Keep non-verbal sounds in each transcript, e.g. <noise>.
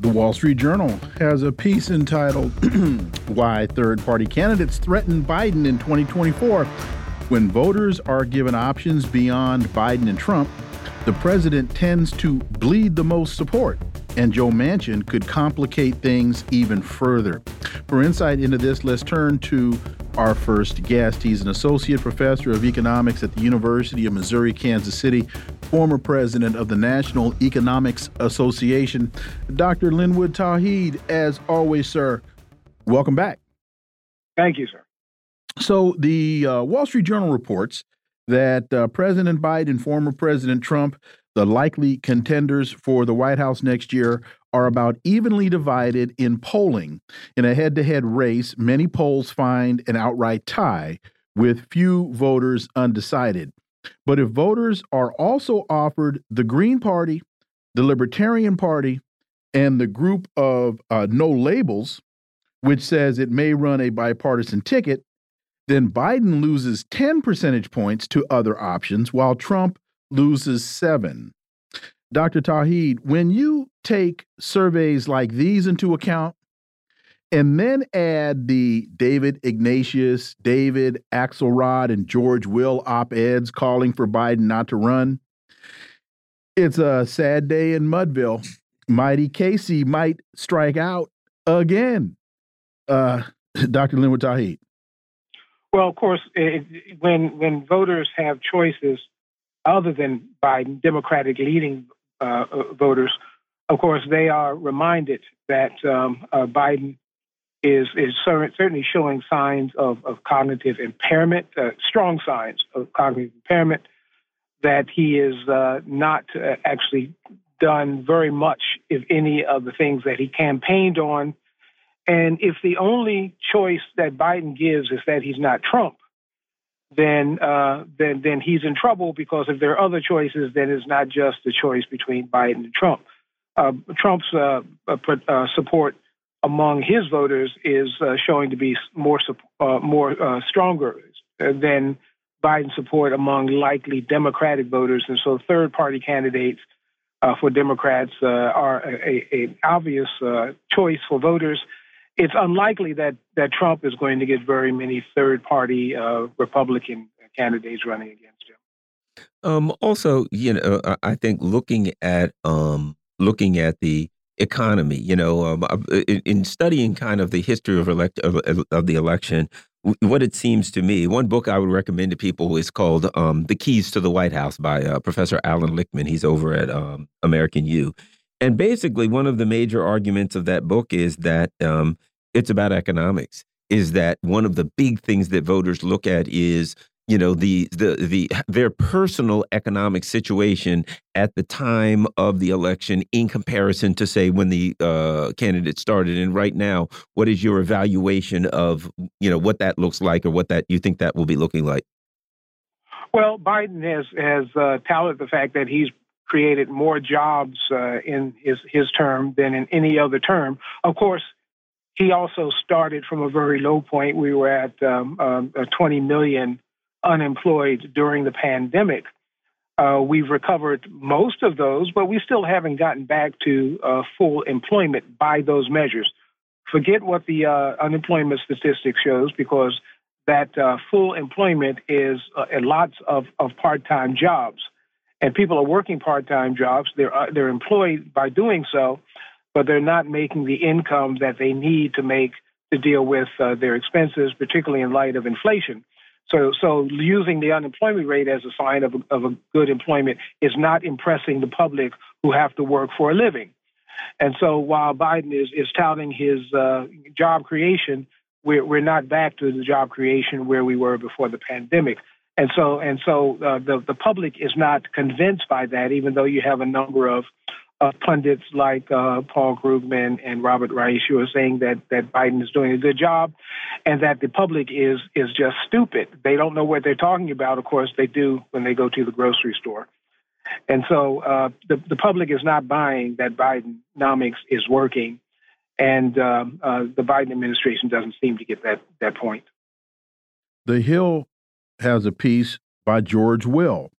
The Wall Street Journal has a piece entitled <clears throat> Why Third Party Candidates Threaten Biden in 2024. When voters are given options beyond Biden and Trump, the president tends to bleed the most support, and Joe Manchin could complicate things even further. For insight into this, let's turn to our first guest. He's an associate professor of economics at the University of Missouri Kansas City, former president of the National Economics Association, Dr. Linwood Tauheed. As always, sir, welcome back. Thank you, sir. So, the uh, Wall Street Journal reports that uh, President Biden and former President Trump, the likely contenders for the White House next year, are about evenly divided in polling. In a head to head race, many polls find an outright tie, with few voters undecided. But if voters are also offered the Green Party, the Libertarian Party, and the group of uh, no labels, which says it may run a bipartisan ticket, then Biden loses 10 percentage points to other options, while Trump loses seven. Dr. Tauheed, when you take surveys like these into account and then add the David Ignatius, David Axelrod, and George Will op eds calling for Biden not to run, it's a sad day in Mudville. Mighty Casey might strike out again. Uh, <laughs> Dr. Linwood Tauheed. Well, of course, it, when when voters have choices other than Biden, Democratic leading uh, uh, voters, of course, they are reminded that um, uh, Biden is is certainly showing signs of, of cognitive impairment, uh, strong signs of cognitive impairment. That he is uh, not uh, actually done very much, if any, of the things that he campaigned on. And if the only choice that Biden gives is that he's not Trump, then uh, then then he's in trouble because if there are other choices, then it's not just the choice between Biden and Trump. Uh, Trump's uh, uh, uh support among his voters is uh, showing to be more more stronger than Biden's support among likely Democratic voters, and so third-party candidates for Democrats are an obvious choice for voters it's unlikely that that Trump is going to get very many third party uh, Republican candidates running against him. Um, also, you know, I think looking at um, looking at the economy, you know, um, in studying kind of the history of elect of, of, the election, what it seems to me, one book I would recommend to people is called um, "The Keys to the White House" by uh, Professor Alan Lichtman. He's over at um, American U. And basically, one of the major arguments of that book is that um, it's about economics. Is that one of the big things that voters look at is you know the the the their personal economic situation at the time of the election in comparison to say when the uh, candidate started and right now what is your evaluation of you know what that looks like or what that you think that will be looking like well biden has has uh, touted the fact that he's created more jobs uh, in his his term than in any other term of course he also started from a very low point. We were at um, um, 20 million unemployed during the pandemic. Uh, we've recovered most of those, but we still haven't gotten back to uh, full employment by those measures. Forget what the uh, unemployment statistics shows because that uh, full employment is uh, lots of, of part-time jobs, and people are working part-time jobs. They're uh, they're employed by doing so, but they're not making the income that they need to make to deal with uh, their expenses, particularly in light of inflation. So, so using the unemployment rate as a sign of a, of a good employment is not impressing the public who have to work for a living. And so, while Biden is is touting his uh, job creation, we're we're not back to the job creation where we were before the pandemic. And so, and so uh, the the public is not convinced by that, even though you have a number of uh, pundits like uh, Paul Krugman and Robert Reich who are saying that that Biden is doing a good job, and that the public is is just stupid. They don't know what they're talking about. Of course, they do when they go to the grocery store. And so uh, the the public is not buying that Bidenomics is working, and um, uh, the Biden administration doesn't seem to get that that point. The Hill has a piece by George Will,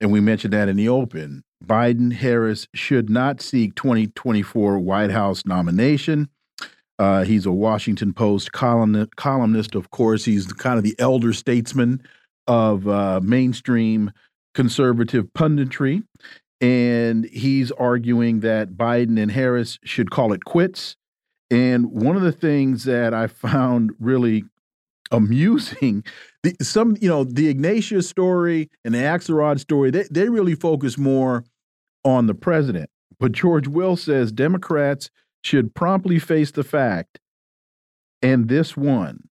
and we mentioned that in the open. Biden Harris should not seek 2024 White House nomination. Uh, he's a Washington Post columnist, columnist, of course. He's kind of the elder statesman of uh, mainstream conservative punditry. And he's arguing that Biden and Harris should call it quits. And one of the things that I found really amusing, the, some, you know, the Ignatius story and the Axelrod story, they, they really focus more on the president. But George Will says Democrats should promptly face the fact, and this one,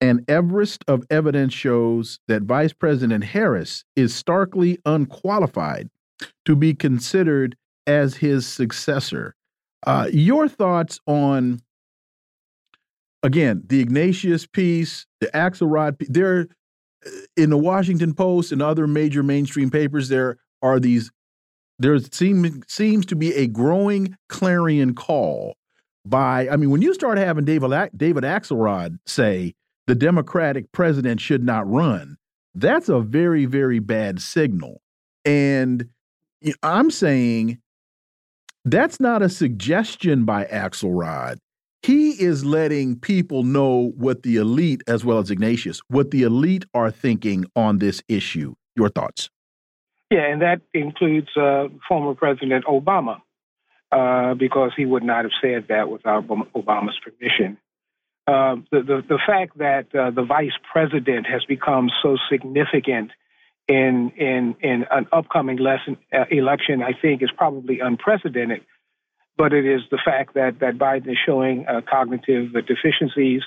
an Everest of evidence shows that Vice President Harris is starkly unqualified to be considered as his successor. Uh, your thoughts on, again, the Ignatius piece, the Axelrod piece, there uh, in the Washington Post and other major mainstream papers, there are these, there seem, seems to be a growing clarion call by, I mean, when you start having David, David Axelrod say, the Democratic president should not run, that's a very, very bad signal. And I'm saying that's not a suggestion by Axelrod. He is letting people know what the elite, as well as Ignatius, what the elite are thinking on this issue. Your thoughts? Yeah, and that includes uh, former President Obama, uh, because he would not have said that without Obama's permission. Uh, the, the, the fact that uh, the vice president has become so significant in in in an upcoming lesson, uh, election, I think, is probably unprecedented. But it is the fact that that Biden is showing uh, cognitive deficiencies,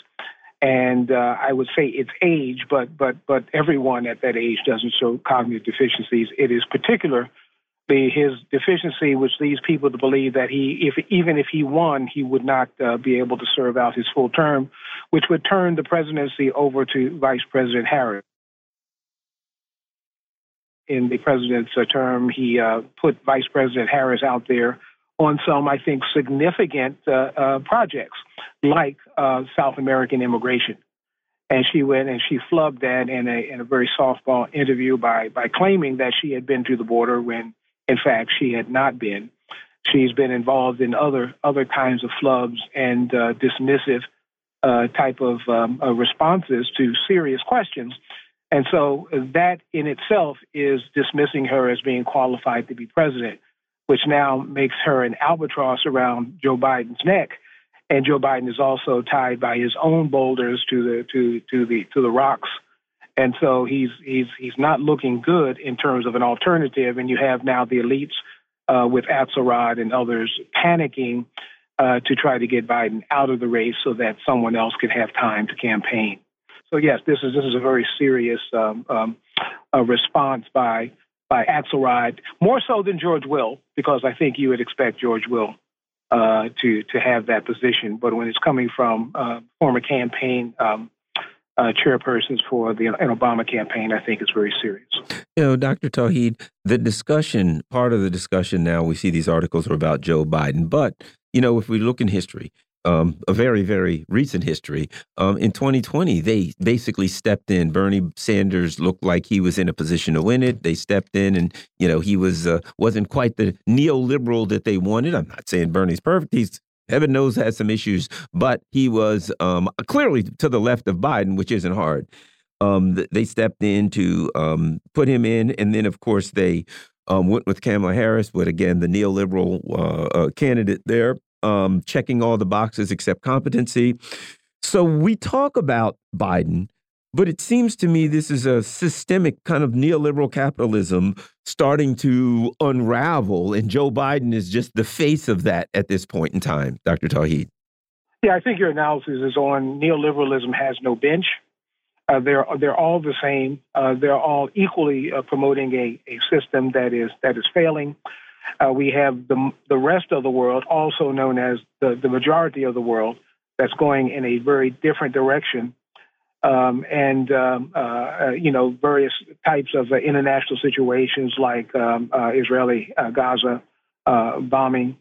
and uh, I would say it's age, but but but everyone at that age doesn't show cognitive deficiencies. It is particular his deficiency, which leads people to believe that he, if even if he won, he would not uh, be able to serve out his full term, which would turn the presidency over to Vice President Harris. In the president's uh, term, he uh, put Vice President Harris out there on some, I think, significant uh, uh, projects like uh, South American immigration. And she went and she flubbed that in a in a very softball interview by by claiming that she had been to the border when in fact, she had not been. She's been involved in other other kinds of flubs and dismissive uh, type of um, uh, responses to serious questions. And so that in itself is dismissing her as being qualified to be president, which now makes her an albatross around Joe Biden's neck. And Joe Biden is also tied by his own boulders to the to to the to the rocks and so he's he's he's not looking good in terms of an alternative. And you have now the elites uh, with Axelrod and others panicking uh, to try to get Biden out of the race so that someone else could have time to campaign. So yes, this is this is a very serious um, um, response by by Axelrod, more so than George Will, because I think you would expect George Will uh, to to have that position. But when it's coming from uh, former campaign um, uh, chairpersons for the an Obama campaign, I think is very serious. You know, Dr. Tauheed, the discussion, part of the discussion now, we see these articles are about Joe Biden, but you know, if we look in history, um, a very, very recent history. Um, in 2020, they basically stepped in. Bernie Sanders looked like he was in a position to win it. They stepped in, and you know he was uh, wasn't quite the neoliberal that they wanted. I'm not saying Bernie's perfect. He's heaven knows has some issues, but he was um, clearly to the left of Biden, which isn't hard. Um, they stepped in to um, put him in, and then of course they um, went with Kamala Harris, but again the neoliberal uh, uh, candidate there, um, checking all the boxes except competency. So we talk about Biden but it seems to me this is a systemic kind of neoliberal capitalism starting to unravel, and Joe Biden is just the face of that at this point in time, Dr. Tauheed. Yeah, I think your analysis is on neoliberalism has no bench. Uh, they're they're all the same. Uh, they're all equally uh, promoting a, a system that is that is failing. Uh, we have the the rest of the world, also known as the, the majority of the world, that's going in a very different direction. Um, and um, uh, uh, you know various types of international situations like um, Israeli Gaza bombing,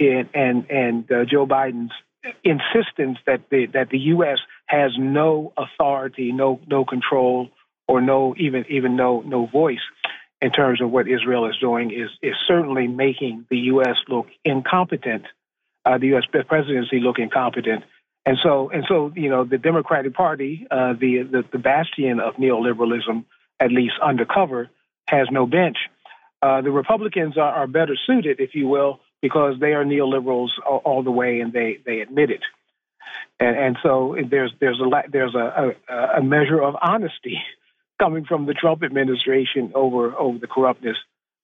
and and, and Joe Biden's insistence that the that the U.S. has no authority, no no control, or no even even no no voice in terms of what Israel is doing is is certainly making the U.S. look incompetent, uh, the U.S. presidency look incompetent, and so and so you know the Democratic Party, uh, the, the, the bastion of neoliberalism, at least undercover, has no bench. Uh, the Republicans are, are better suited, if you will, because they are neoliberals all, all the way, and they they admit it. And, and so there's there's a there's a, a, a measure of honesty coming from the Trump administration over over the corruptness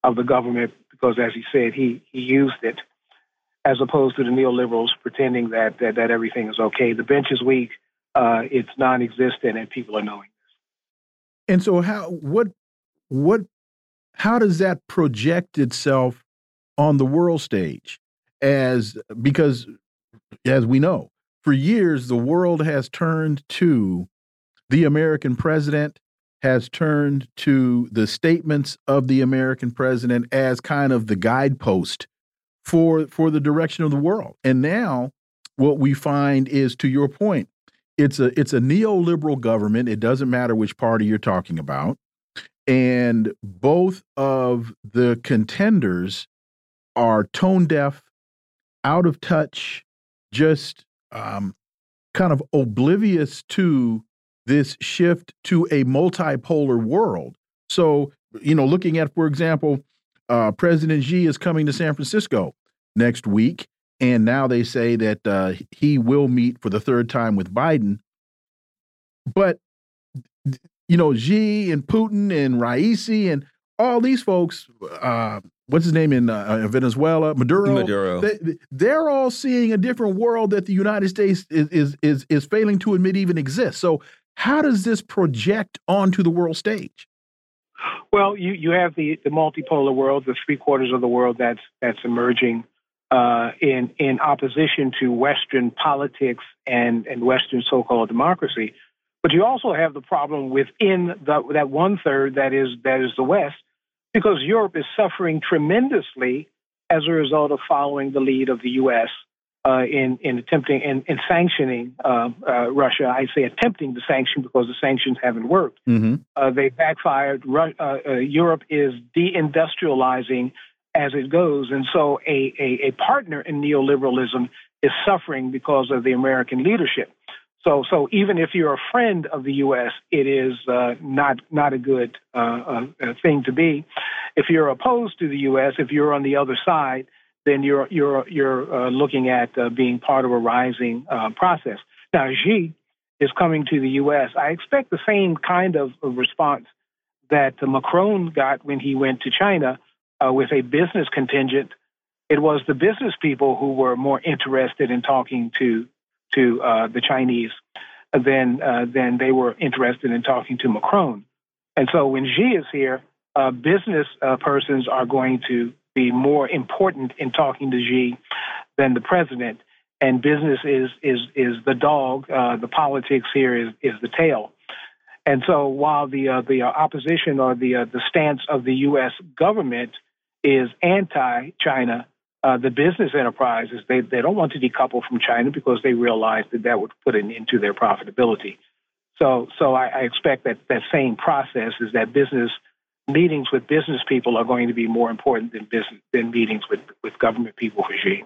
of the government, because as he said, he he used it, as opposed to the neoliberals pretending that that, that everything is okay. The bench is weak, uh, it's non-existent, and people are knowing this. And so, how what what how does that project itself on the world stage as because as we know for years the world has turned to the american president has turned to the statements of the american president as kind of the guidepost for for the direction of the world. And now what we find is to your point it's a it's a neoliberal government. It doesn't matter which party you're talking about. And both of the contenders are tone deaf, out of touch, just um, kind of oblivious to this shift to a multipolar world. So, you know, looking at, for example, uh, President Xi is coming to San Francisco next week, and now they say that uh, he will meet for the third time with Biden. But you know, Xi and Putin and Raisi and all these folks, uh, what's his name in uh, Venezuela, Maduro. Maduro. They, are all seeing a different world that the United States is, is is is failing to admit even exists. So, how does this project onto the world stage? Well, you you have the the multipolar world, the three quarters of the world that's that's emerging uh, in in opposition to Western politics and and Western so-called democracy. But you also have the problem within the, that one third that is that is the West, because Europe is suffering tremendously as a result of following the lead of the U.S. Uh, in in attempting in, in sanctioning uh, uh, Russia. I say attempting to sanction because the sanctions haven't worked. Mm-hmm. Uh, they backfired. Ru- uh, uh, Europe is deindustrializing as it goes, and so a, a, a partner in neoliberalism is suffering because of the American leadership. So, so even if you're a friend of the U.S., it is uh, not not a good uh, uh, thing to be. If you're opposed to the U.S., if you're on the other side, then you're you're you're uh, looking at uh, being part of a rising uh, process. Now, Xi is coming to the U.S. I expect the same kind of, response that Macron got when he went to China with a business contingent. It was the business people who were more interested in talking to to uh, the Chinese than uh, than they were interested in talking to Macron. And so when Xi is here, uh, business uh, persons are going to be more important in talking to Xi than the president. And business is is is the dog. Uh, the politics here is is the tail. And so while the uh, the opposition or the the stance of the U.S. government is anti-China, uh, the business enterprises, they, they don't want to decouple from China because they realize that that would put an end to their profitability. So, so I, I expect that that same process is that business meetings with business people are going to be more important than business than meetings with with government people for Xi.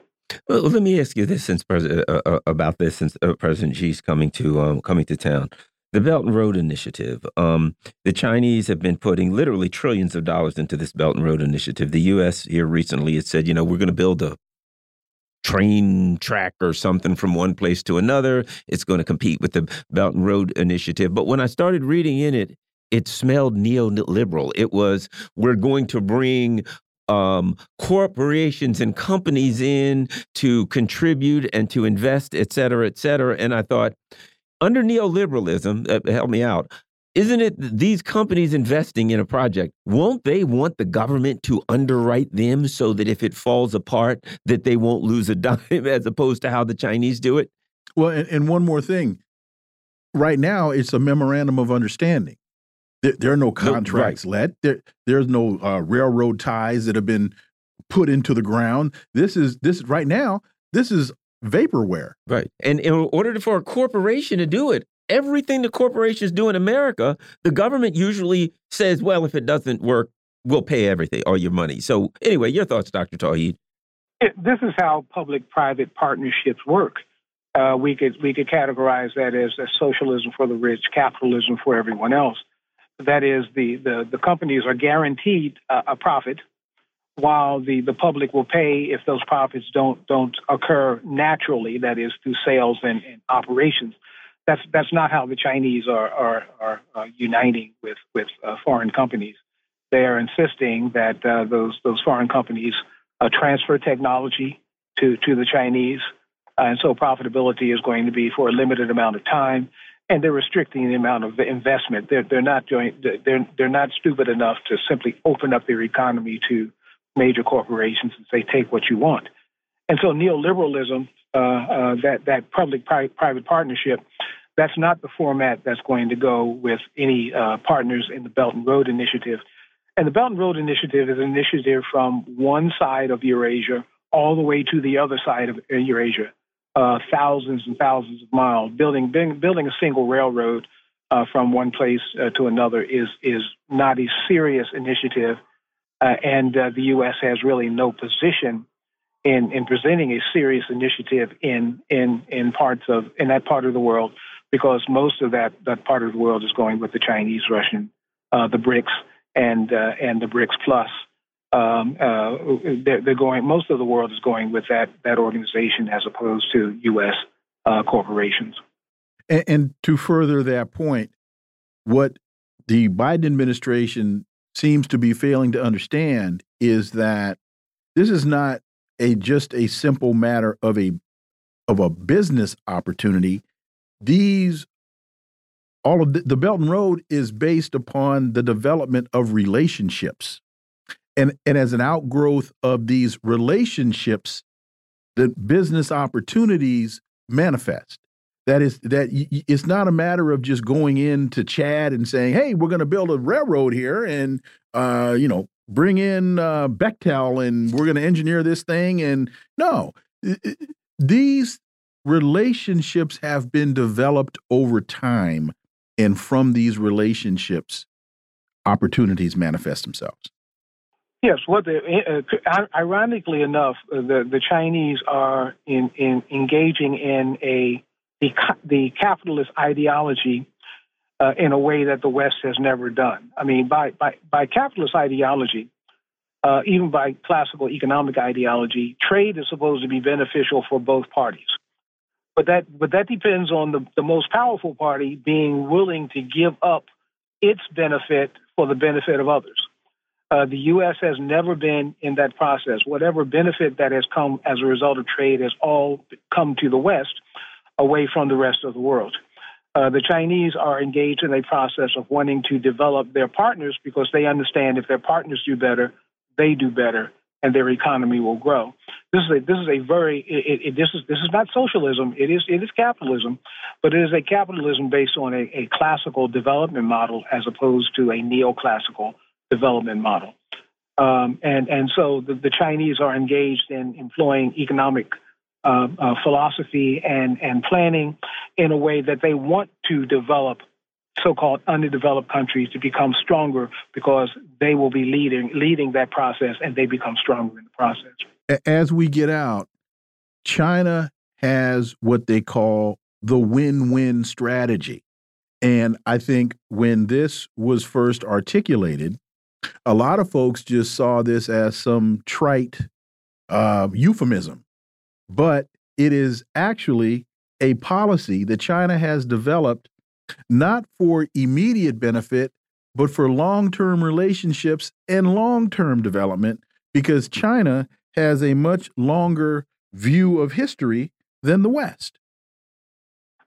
Well, let me ask you this, since uh, uh, about this, since uh, President Xi's coming to um, coming to town the Belt and Road Initiative. Um, the Chinese have been putting literally trillions of dollars into this Belt and Road Initiative. The U.S. here recently had said, you know, we're going to build a train track or something from one place to another. It's going to compete with the Belt and Road Initiative. But when I started reading in it, it smelled neoliberal. It was, we're going to bring um, corporations and companies in to contribute and to invest, et cetera, et cetera. And I thought, under neoliberalism, uh, help me out. Isn't it these companies investing in a project? Won't they want the government to underwrite them so that if it falls apart, that they won't lose a <laughs> dime, as opposed to how the Chinese do it? Well, and, and one more thing. Right now, it's a memorandum of understanding. There, there are no contracts no, right. let. There, there's no uh, railroad ties that have been put into the ground. This is this right now. This is vaporware. Right. And in order for a corporation to do it, everything the corporations do in America, the government usually says, well, if it doesn't work, we'll pay everything, all your money. So, anyway, your thoughts, Dr. Tauheed? This is how public-private partnerships work. Uh, we could we could categorize that as a socialism for the rich, capitalism for everyone else. That is, the the, the companies are guaranteed a, a profit while the, the public will pay if those profits don't don't occur naturally, that is through sales and, and operations. That's that's not how the Chinese are are, are uh, uniting with with uh, foreign companies. They are insisting that uh, those those foreign companies uh, transfer technology to to the Chinese, uh, and so profitability is going to be for a limited amount of time. And they're restricting the amount of the investment. They're they're not doing they're they're not stupid enough to simply open up their economy to major corporations and say, take what you want. And so neoliberalism, uh, uh, that, that public private partnership, that's not the format that's going to go with any uh, partners in the Belt and Road Initiative. And the Belt and Road Initiative is an initiative from one side of Eurasia all the way to the other side of Eurasia, uh, thousands and thousands of miles. Building, building a single railroad uh, from one place uh, to another is, is not a serious initiative uh, and uh, the U.S. has really no position in, in presenting a serious initiative in, in, in parts of in that part of the world because most of that, that part of the world is going with the Chinese, Russian, uh, the BRICS, and and the BRICS Plus. Um, uh, they're, they're, going. Most of the world is going with that that organization as opposed to U.S. Uh, corporations. And, and to further that point, what the Biden administration seems to be failing to understand is that this is not a just a simple matter of a of a business opportunity. These all of the, the Belt and Road is based upon the development of relationships. And, and as an outgrowth of these relationships, the business opportunities manifest. That is that it's not a matter of just going into Chad and saying, "Hey, we're going to build a railroad here, and uh, you know, bring in uh, Bechtel, and we're going to engineer this thing." And no, these relationships have been developed over time, and from these relationships, opportunities manifest themselves. Yes, what the, uh, ironically enough, the the Chinese are in, in engaging in a the, the capitalist ideology uh, in a way that the West has never done. I mean, by, by, by capitalist ideology, uh, even by classical economic ideology, trade is supposed to be beneficial for both parties. But that, but that depends on the, the most powerful party being willing to give up its benefit for the benefit of others. Uh, the U.S. has never been in that process. Whatever benefit that has come as a result of trade has all come to the West away from the rest of the world. Uh, the Chinese are engaged in a process of wanting to develop their partners because they understand if their partners do better, they do better, and their economy will grow. This is a this is a very it, it, this is this is not socialism. It is it is capitalism, but it is a capitalism based on a, a classical development model as opposed to a neoclassical development model. Um, and and so the, the Chinese are engaged in employing economic uh, uh, philosophy and, and planning in a way that they want to develop so-called underdeveloped countries to become stronger because they will be leading leading that process and they become stronger in the process. As we get out, China has what they call the win-win strategy. And I think when this was first articulated, a lot of folks just saw this as some trite uh, euphemism but it is actually a policy that China has developed not for immediate benefit, but for long term relationships and long term development, because China has a much longer view of history than the West.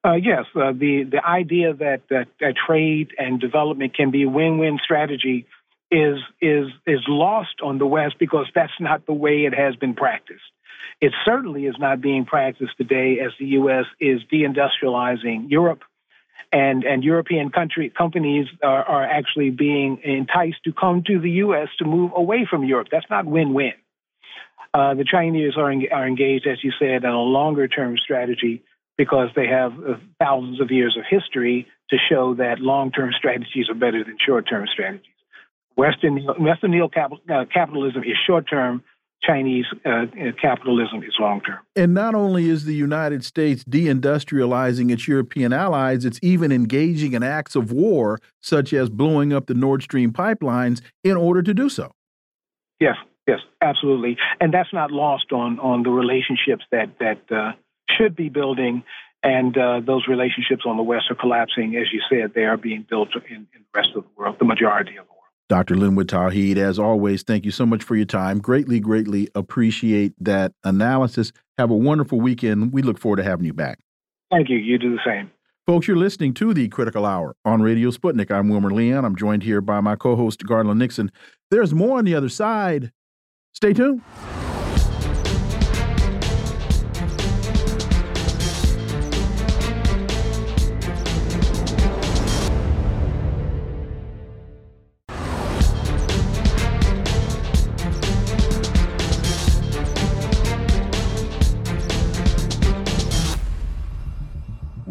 Uh, yes, uh, the the idea that, that, that trade and development can be a win-win strategy is is is lost on the West because that's not the way it has been practiced. It certainly is not being practiced today as the U.S. is deindustrializing Europe, and and European country companies are, are actually being enticed to come to the U.S. to move away from Europe. That's not win-win. Uh, the Chinese are, are engaged, as you said, in a longer-term strategy because they have uh, thousands of years of history to show that long-term strategies are better than short-term strategies. Western Western neo uh, capitalism is short-term. Chinese uh, uh capitalism is long-term. And not only is the United States deindustrializing its European allies, it's even engaging in acts of war, such as blowing up the Nord Stream pipelines, in order to do so. Yes, yes, absolutely, and that's not lost on on the relationships that that uh, should be building, and uh, those relationships on the West are collapsing. As you said, they are being built in, in the rest of the world, the majority of the world. Dr. Linwood Tauheed, as always, thank you so much for your time. Greatly, greatly appreciate that analysis. Have a wonderful weekend. We look forward to having you back. Thank you. You do the same. Folks, you're listening to the Critical Hour on Radio Sputnik. I'm Wilmer Leon. I'm joined here by my co host, Garland Nixon. There's more on the other side. Stay tuned.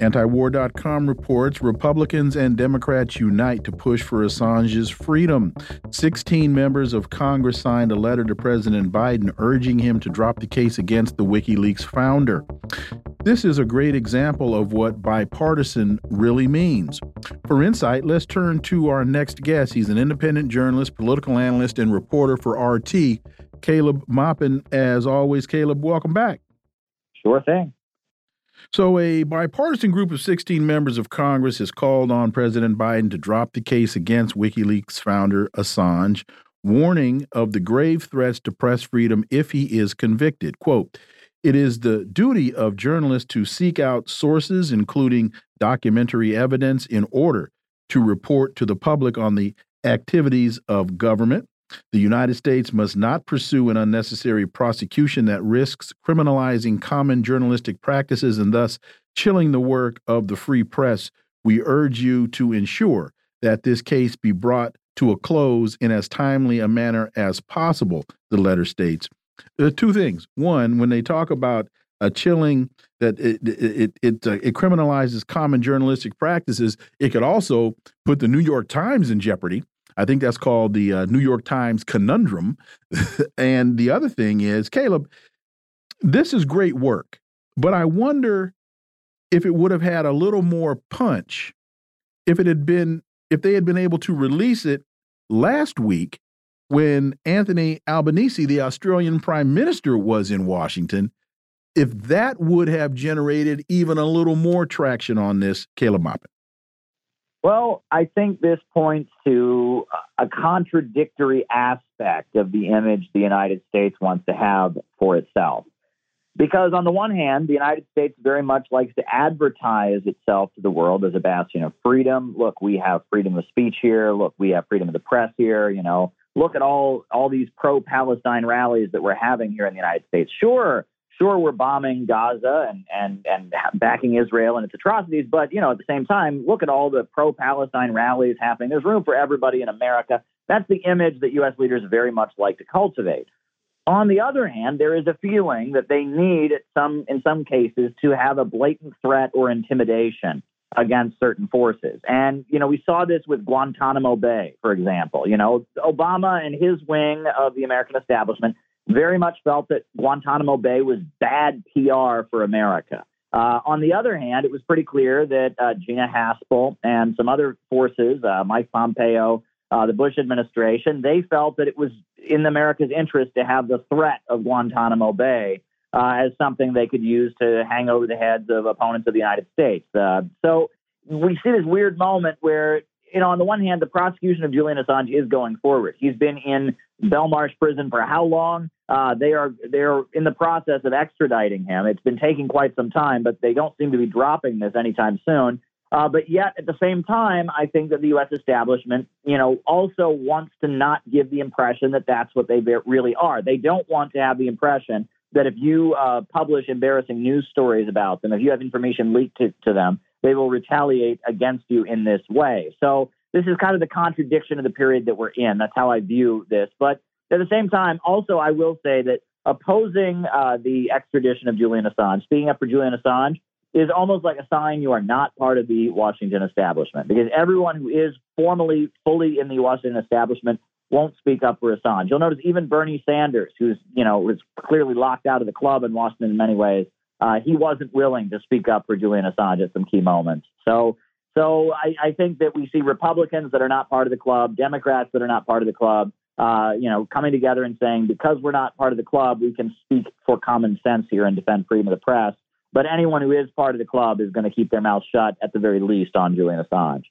Antiwar.com reports Republicans and Democrats unite to push for Assange's freedom. 16 members of Congress signed a letter to President Biden urging him to drop the case against the WikiLeaks founder. This is a great example of what bipartisan really means. For insight, let's turn to our next guest. He's an independent journalist, political analyst, and reporter for RT, Caleb Maupin. As always, Caleb, welcome back. Sure thing. So, a bipartisan group of 16 members of Congress has called on President Biden to drop the case against WikiLeaks founder Assange, warning of the grave threats to press freedom if he is convicted. Quote, it is the duty of journalists to seek out sources, including documentary evidence, in order to report to the public on the activities of government. The United States must not pursue an unnecessary prosecution that risks criminalizing common journalistic practices and thus chilling the work of the free press. We urge you to ensure that this case be brought to a close in as timely a manner as possible, the letter states. Are two things. One, when they talk about a chilling that it it it, uh, it criminalizes common journalistic practices, it could also put the New York Times in jeopardy I think that's called the uh, New York Times conundrum. <laughs> and the other thing is, Caleb, this is great work, but I wonder if it would have had a little more punch if it had been if they had been able to release it last week when Anthony Albanese, the Australian Prime Minister, was in Washington. If that would have generated even a little more traction on this, Caleb Maupin. Well, I think this points to a contradictory aspect of the image the United States wants to have for itself. Because on the one hand, the United States very much likes to advertise itself to the world as a bastion of freedom. Look, we have freedom of speech here. Look, we have freedom of the press here. You know, look at all all these pro-Palestine rallies that we're having here in the United States. Sure, sure we're bombing Gaza and, and, and backing Israel and its atrocities, but you know at the same time, look at all the pro-Palestine rallies happening. There's room for everybody in America. That's the image that U.S. leaders very much like to cultivate. On the other hand, there is a feeling that they need some, in some cases, to have a blatant threat or intimidation against certain forces. And, you know, we saw this with Guantanamo Bay, for example. You know, Obama and his wing of the American establishment very much felt that Guantanamo Bay was bad PR for America. Uh, on the other hand, it was pretty clear that uh, Gina Haspel and some other forces, uh, Mike Pompeo, uh, the Bush administration, they felt that it was in America's interest to have the threat of Guantanamo Bay uh, as something they could use to hang over the heads of opponents of the United States. Uh, so we see this weird moment where you know, on the one hand, the prosecution of Julian Assange is going forward. He's been in Belmarsh prison for how long? Uh, they are they're in the process of extraditing him. It's been taking quite some time, but they don't seem to be dropping this anytime soon. Uh, but yet, at the same time, I think that the U.S. establishment, you know, also wants to not give the impression that that's what they really are. They don't want to have the impression that if you uh, publish embarrassing news stories about them, if you have information leaked to, to them, they will retaliate against you in this way. So this is kind of the contradiction of the period that we're in. That's how I view this. But at the same time, also, I will say that opposing uh, the extradition of Julian Assange, speaking up for Julian Assange, is almost like a sign you are not part of the Washington establishment because everyone who is formally, fully in the Washington establishment won't speak up for Assange. You'll notice even Bernie Sanders, who's, you know, was clearly locked out of the club in Washington in many ways, uh, he wasn't willing to speak up for Julian Assange at some key moments. So, so I, I, think that we see Republicans that are not part of the club, Democrats that are not part of the club, uh, you know, coming together and saying because we're not part of the club, we can speak for common sense here and defend freedom of the press. But anyone who is part of the club is going to keep their mouth shut at the very least on Julian Assange.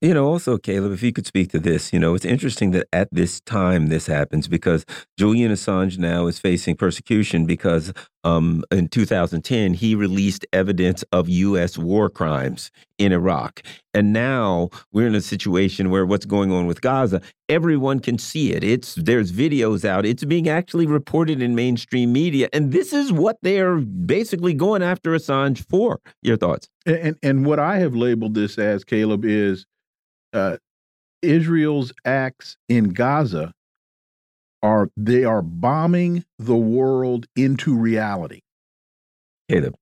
You know, also, Caleb, if you could speak to this, you know, it's interesting that at this time this happens because Julian Assange now is facing persecution because um, in 2010 he released evidence of U.S. war crimes in Iraq. And now we're in a situation where what's going on with Gaza, everyone can see it. It's There's videos out, it's being actually reported in mainstream media. And this is what they're basically going after Assange for. Your thoughts? And, and what I have labeled this as, Caleb, is uh, Israel's acts in Gaza are they are bombing the world into reality. Caleb.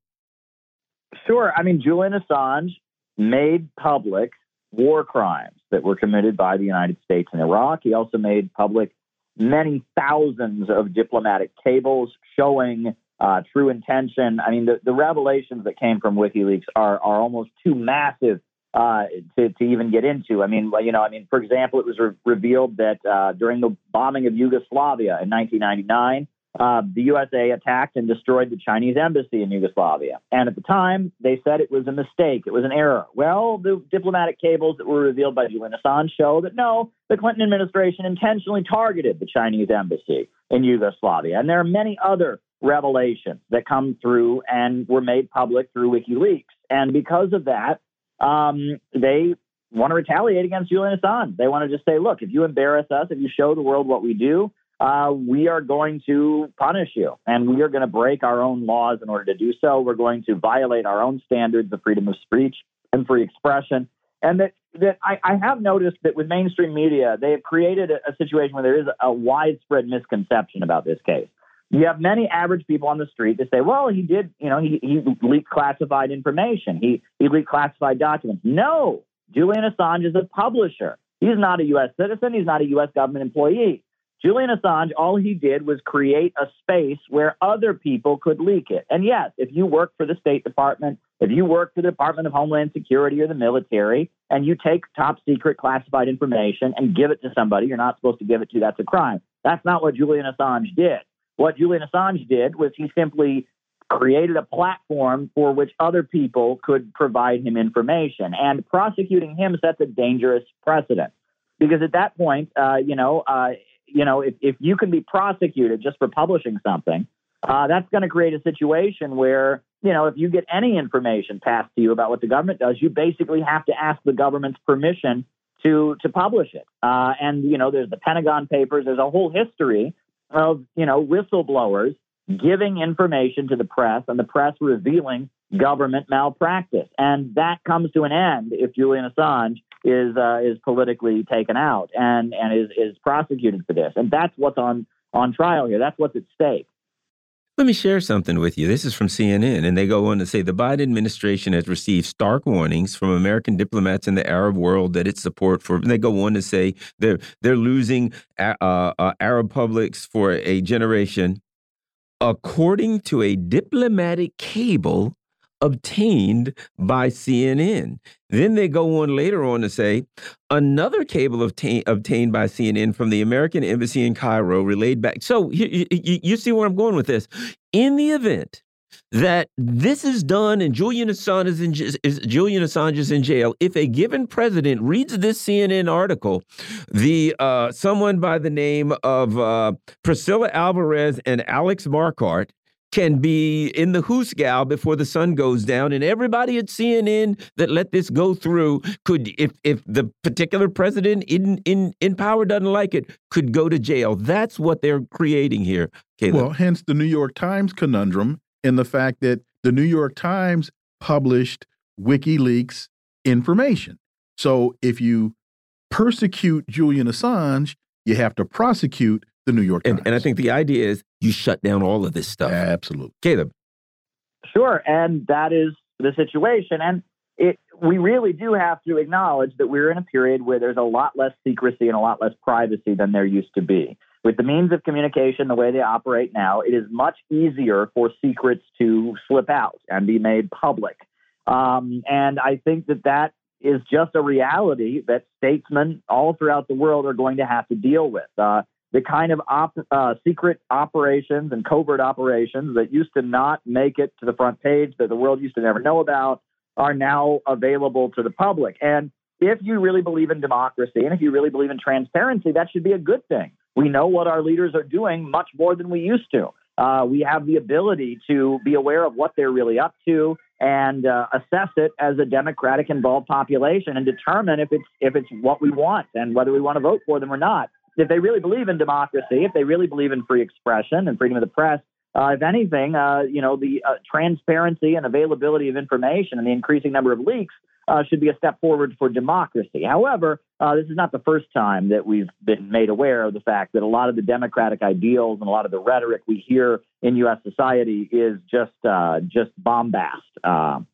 Sure. I mean, Julian Assange made public war crimes that were committed by the United States in Iraq. He also made public many thousands of diplomatic cables showing uh, true intention. I mean, the, the revelations that came from WikiLeaks are, are almost too massive uh, to, to even get into. I mean, you know, I mean, for example, it was re- revealed that uh, during the bombing of Yugoslavia in 1999, uh, the USA attacked and destroyed the Chinese embassy in Yugoslavia. And at the time, they said it was a mistake, it was an error. Well, the diplomatic cables that were revealed by Julian Assange show that no, the Clinton administration intentionally targeted the Chinese embassy in Yugoslavia. And there are many other revelations that come through and were made public through WikiLeaks. And because of that, um, they want to retaliate against Julian Assange. They want to just say, look, if you embarrass us, if you show the world what we do, uh, we are going to punish you and we are going to break our own laws in order to do so. We're going to violate our own standards of freedom of speech and free expression. And that, that I, I have noticed that with mainstream media, they have created a, a situation where there is a widespread misconception about this case. You have many average people on the street that say, well, he did, you know, he, he leaked classified information. He, he leaked classified documents. No, Julian Assange is a publisher. He's not a U.S. citizen. He's not a U.S. government employee. Julian Assange, all he did was create a space where other people could leak it. And yes, if you work for the State Department, if you work for the Department of Homeland Security or the military, and you take top secret classified information and give it to somebody you're not supposed to give it to, that's a crime. That's not what Julian Assange did. What Julian Assange did was he simply created a platform for which other people could provide him information. And prosecuting him sets a dangerous precedent because at that point, uh, you know, uh, you know, if, if you can be prosecuted just for publishing something, uh, that's going to create a situation where, you know, if you get any information passed to you about what the government does, you basically have to ask the government's permission to to publish it. Uh, and you know, there's the Pentagon Papers. There's a whole history of, you know, whistleblowers giving information to the press and the press revealing government malpractice. And that comes to an end if Julian Assange is uh, is politically taken out and and is is prosecuted for this. And that's what's on on trial here. That's what's at stake. Let me share something with you. This is from CNN, and they go on to say the Biden administration has received stark warnings from American diplomats in the Arab world that its support for. they go on to say they're they're losing uh, uh, Arab publics for a generation, according to a diplomatic cable obtained by CNN. Then they go on later on to say another cable obtained by CNN from the American Embassy in Cairo relayed back. So you, see where I'm going with this. In the event that this is done and Julian Assange is, in, is Julian Assange is in jail. If a given president reads this CNN article, the uh, someone by the name of uh, Priscilla Alvarez and Alex Marquardt can be in the hoosgow before the sun goes down, and everybody at CNN that let this go through could, if if the particular president in in in power doesn't like it, could go to jail. That's what they're creating here. Caleb. Well, hence the New York Times conundrum in the fact that the New York Times published WikiLeaks information. So if you persecute Julian Assange, you have to prosecute the New York Times. And, and I think the idea is you shut down all of this stuff. Absolutely. Caleb. Sure. And that is the situation. And it, we really do have to acknowledge that we're in a period where there's a lot less secrecy and a lot less privacy than there used to be. With the means of communication the way they operate now, it is much easier for secrets to slip out and be made public. Um, and I think that that is just a reality that statesmen all throughout the world are going to have to deal with. Uh, the kind of op, uh, secret operations and covert operations that used to not make it to the front page, that the world used to never know about, are now available to the public. And if you really believe in democracy and if you really believe in transparency, that should be a good thing. We know what our leaders are doing much more than we used to. Uh, we have the ability to be aware of what they're really up to and uh, assess it as a democratic involved population and determine if it's if it's what we want and whether we want to vote for them or not if they really believe in democracy, if they really believe in free expression and freedom of the press, uh, if anything, uh, you know, the uh, transparency and availability of information and the increasing number of leaks uh, should be a step forward for democracy. However, uh, this is not the first time that we've been made aware of the fact that a lot of the democratic ideals and a lot of the rhetoric we hear in U.S. society is just uh, just bombast,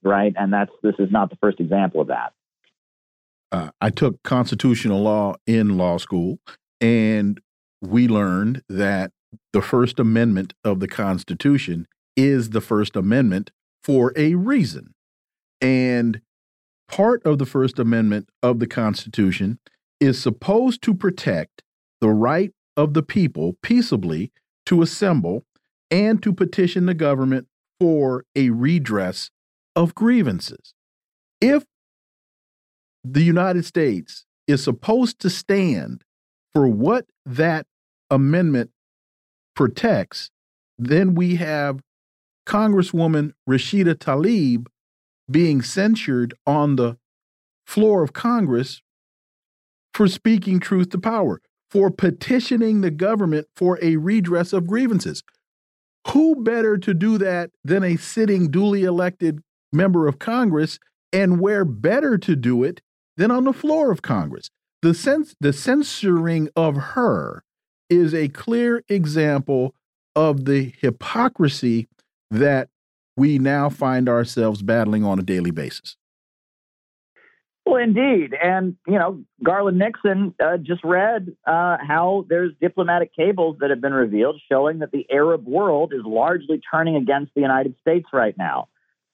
right? And that's this is not the first example of that. I took constitutional law in law school, and we learned that the First Amendment of the Constitution is the First Amendment for a reason. And part of the First Amendment of the Constitution is supposed to protect the right of the people peaceably to assemble and to petition the government for a redress of grievances. If the United States is supposed to stand for what that amendment protects, then we have Congresswoman Rashida Tlaib being censured on the floor of Congress for speaking truth to power, for petitioning the government for a redress of grievances. Who better to do that than a sitting, duly elected member of Congress, and where better to do it than on the floor of Congress? The sense the censoring of her is a clear example of the hypocrisy that we now find ourselves battling on a daily basis. Well, indeed. And, you know, Garland Nixon uh, just read uh, how there's diplomatic cables that have been revealed showing that the Arab world is largely turning against the United States right now.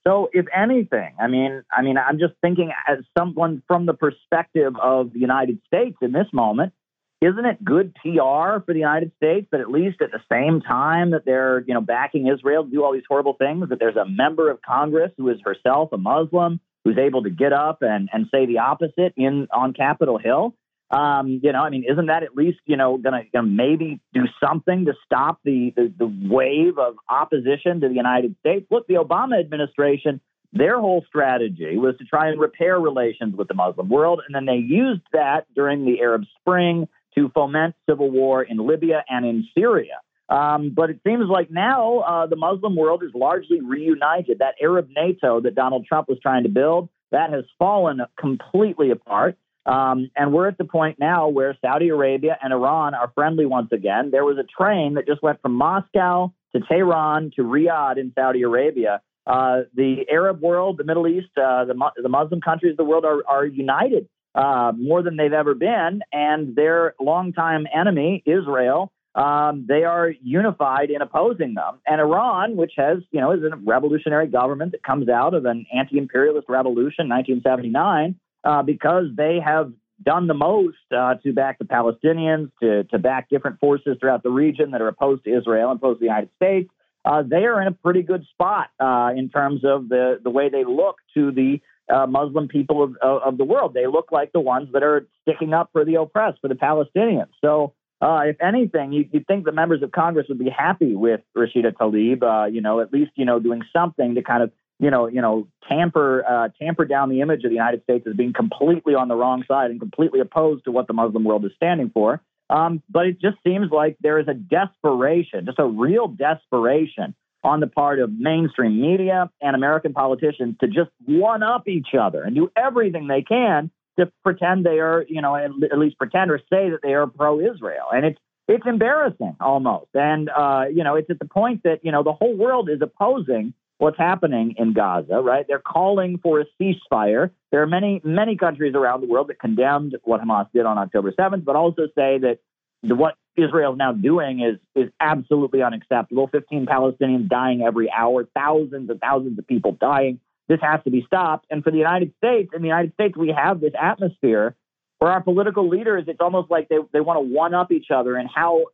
So, if anything, I mean, I mean, I'm just thinking as someone from the perspective of the United States in this moment, isn't it good PR for the United States that at least at the same time that they're, you know, backing Israel to do all these horrible things, that there's a member of Congress who is herself a Muslim who's able to get up and, and say the opposite in on Capitol Hill? Um, you know, I mean, isn't that at least you know going to maybe do something to stop the, the the wave of opposition to the United States? Look, the Obama administration, their whole strategy was to try and repair relations with the Muslim world, and then they used that during the Arab Spring to foment civil war in Libya and in Syria. Um, but it seems like now uh, the Muslim world is largely reunited. That Arab NATO that Donald Trump was trying to build that has fallen completely apart. Um, and we're at the point now where Saudi Arabia and Iran are friendly once again. There was a train that just went from Moscow to Tehran to Riyadh in Saudi Arabia. Uh, the Arab world, the Middle East, uh, the, the Muslim countries of the world are, are united uh, more than they've ever been. And their longtime enemy, Israel, um, they are unified in opposing them. And Iran, which has, you know, is a revolutionary government that comes out of an anti-imperialist revolution, in 1979, uh, because they have done the most uh, to back the Palestinians, to, to back different forces throughout the region that are opposed to Israel and opposed to the United States. uh, they are in a pretty good spot uh, in terms of the, the way they look to the uh, Muslim people of, of, the world. They look like the ones that are sticking up for the oppressed, for the Palestinians. So, uh, if anything, you, would think the members of Congress would be happy with Rashida Tlaib, uh, you know, at least, you know, doing something to kind of, you know, you know, tamper uh, tamper down the image of the United States as being completely on the wrong side and completely opposed to what the Muslim world is standing for. Um, but it just seems like there is a desperation, just a real desperation on the part of mainstream media and American politicians to just one up each other and do everything they can to pretend they are, you know, at least pretend or say that they are pro-Israel. And it's it's embarrassing almost. And uh, you know, it's at the point that you know the whole world is opposing what's happening in Gaza. Right? They're calling for a ceasefire. There are many many countries around the world that condemned what Hamas did on October 7th, but also say that what Israel is now doing is is absolutely unacceptable. 15 Palestinians dying every hour, thousands and thousands of people dying. This has to be stopped. And for the United States, in the United States, we have this atmosphere where our political leaders, it's almost like they, they want to one up each other and how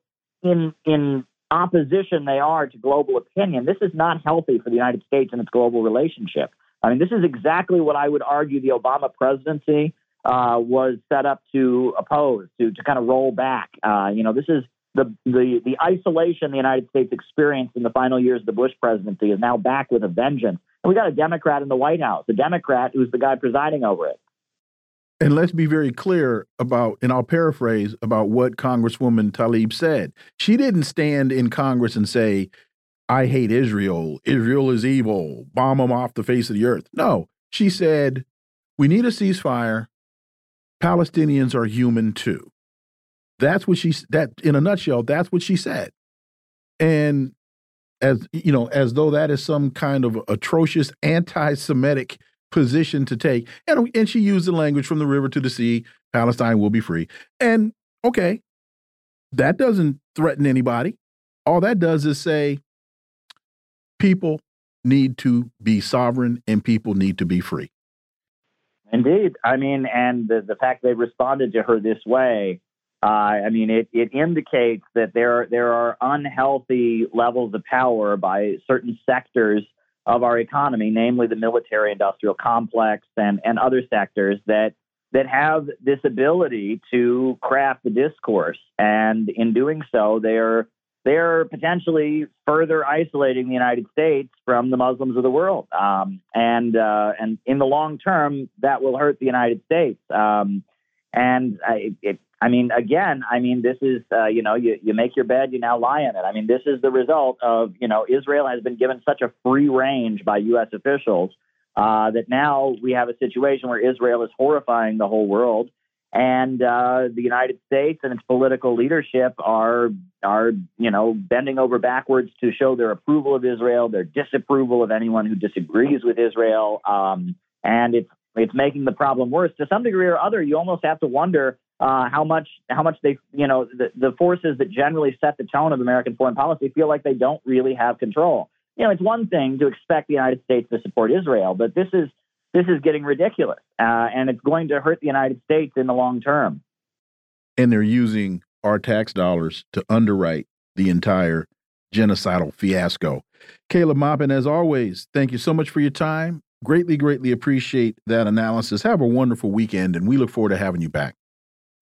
in in opposition they are to global opinion. This is not healthy for the United States and its global relationship. I mean, this is exactly what I would argue the Obama presidency uh, was set up to oppose, to to kind of roll back. Uh, you know, this is the, the the isolation the United States experienced in the final years of the Bush presidency is now back with a vengeance. And we got a Democrat in the White House, a Democrat who's the guy presiding over it. And let's be very clear about, and I'll paraphrase about what Congresswoman Tlaib said. She didn't stand in Congress and say, I hate Israel. Israel is evil. Bomb them off the face of the earth. No, she said, we need a ceasefire. Palestinians are human too. That's what she that in a nutshell. That's what she said, and as you know, as though that is some kind of atrocious anti-Semitic position to take. And and she used the language from the river to the sea. Palestine will be free. And okay, that doesn't threaten anybody. All that does is say people need to be sovereign and people need to be free. Indeed. I mean, and the, the fact they responded to her this way, uh, I mean, it, it indicates that there, there are unhealthy levels of power by certain sectors of our economy, namely the military industrial complex and, and other sectors that, that have this ability to craft the discourse. And in doing so, they're they're potentially further isolating the United States from the Muslims of the world. Um, and uh, and in the long term, that will hurt the United States. Um, and I, it, I mean, again, I mean, this is uh, you know, you, you make your bed, you now lie in it. I mean, this is the result of you know, Israel has been given such a free range by U.S. officials uh, that now we have a situation where Israel is horrifying the whole world and uh, the United States and its political leadership are are you know bending over backwards to show their approval of Israel, their disapproval of anyone who disagrees with Israel, um, and it's it's making the problem worse to some degree or other. You almost have to wonder uh, how much how much they you know the, the forces that generally set the tone of American foreign policy feel like they don't really have control. You know, it's one thing to expect the United States to support Israel, but this is this is getting ridiculous, uh, and it's going to hurt the United States in the long term. And they're using our tax dollars to underwrite the entire genocidal fiasco. Caleb Maupin, as always, thank you so much for your time. Greatly, greatly appreciate that analysis. Have a wonderful weekend, and we look forward to having you back.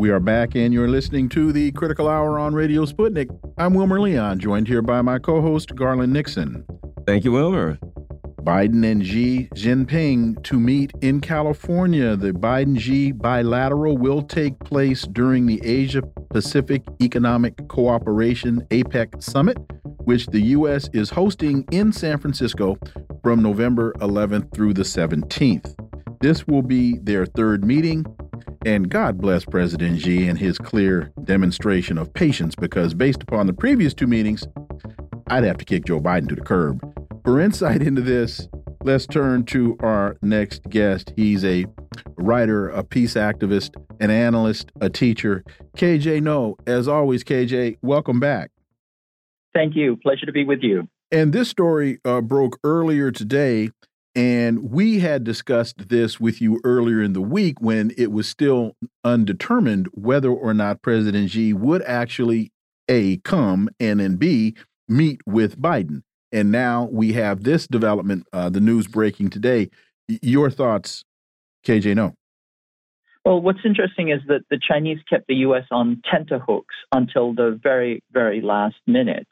We are back, and you're listening to the Critical Hour on Radio Sputnik. I'm Wilmer Leon, joined here by my co host, Garland Nixon. Thank you, Wilmer. Biden and Xi Jinping to meet in California. The Biden Xi bilateral will take place during the Asia Pacific Economic Cooperation APEC Summit, which the U.S. is hosting in San Francisco from November 11th through the 17th. This will be their third meeting. And God bless President Xi and his clear demonstration of patience because, based upon the previous two meetings, I'd have to kick Joe Biden to the curb. For insight into this, let's turn to our next guest. He's a writer, a peace activist, an analyst, a teacher. KJ Noh, as always, KJ, welcome back. Thank you. Pleasure to be with you. And this story uh, broke earlier today, and we had discussed this with you earlier in the week when it was still undetermined whether or not President Xi would actually A, come, and then B, meet with Biden. And now we have this development, uh, the news breaking today. Your thoughts, KJ Noh? Well, what's interesting is that the Chinese kept the U.S. on tenterhooks until the very, very last minute.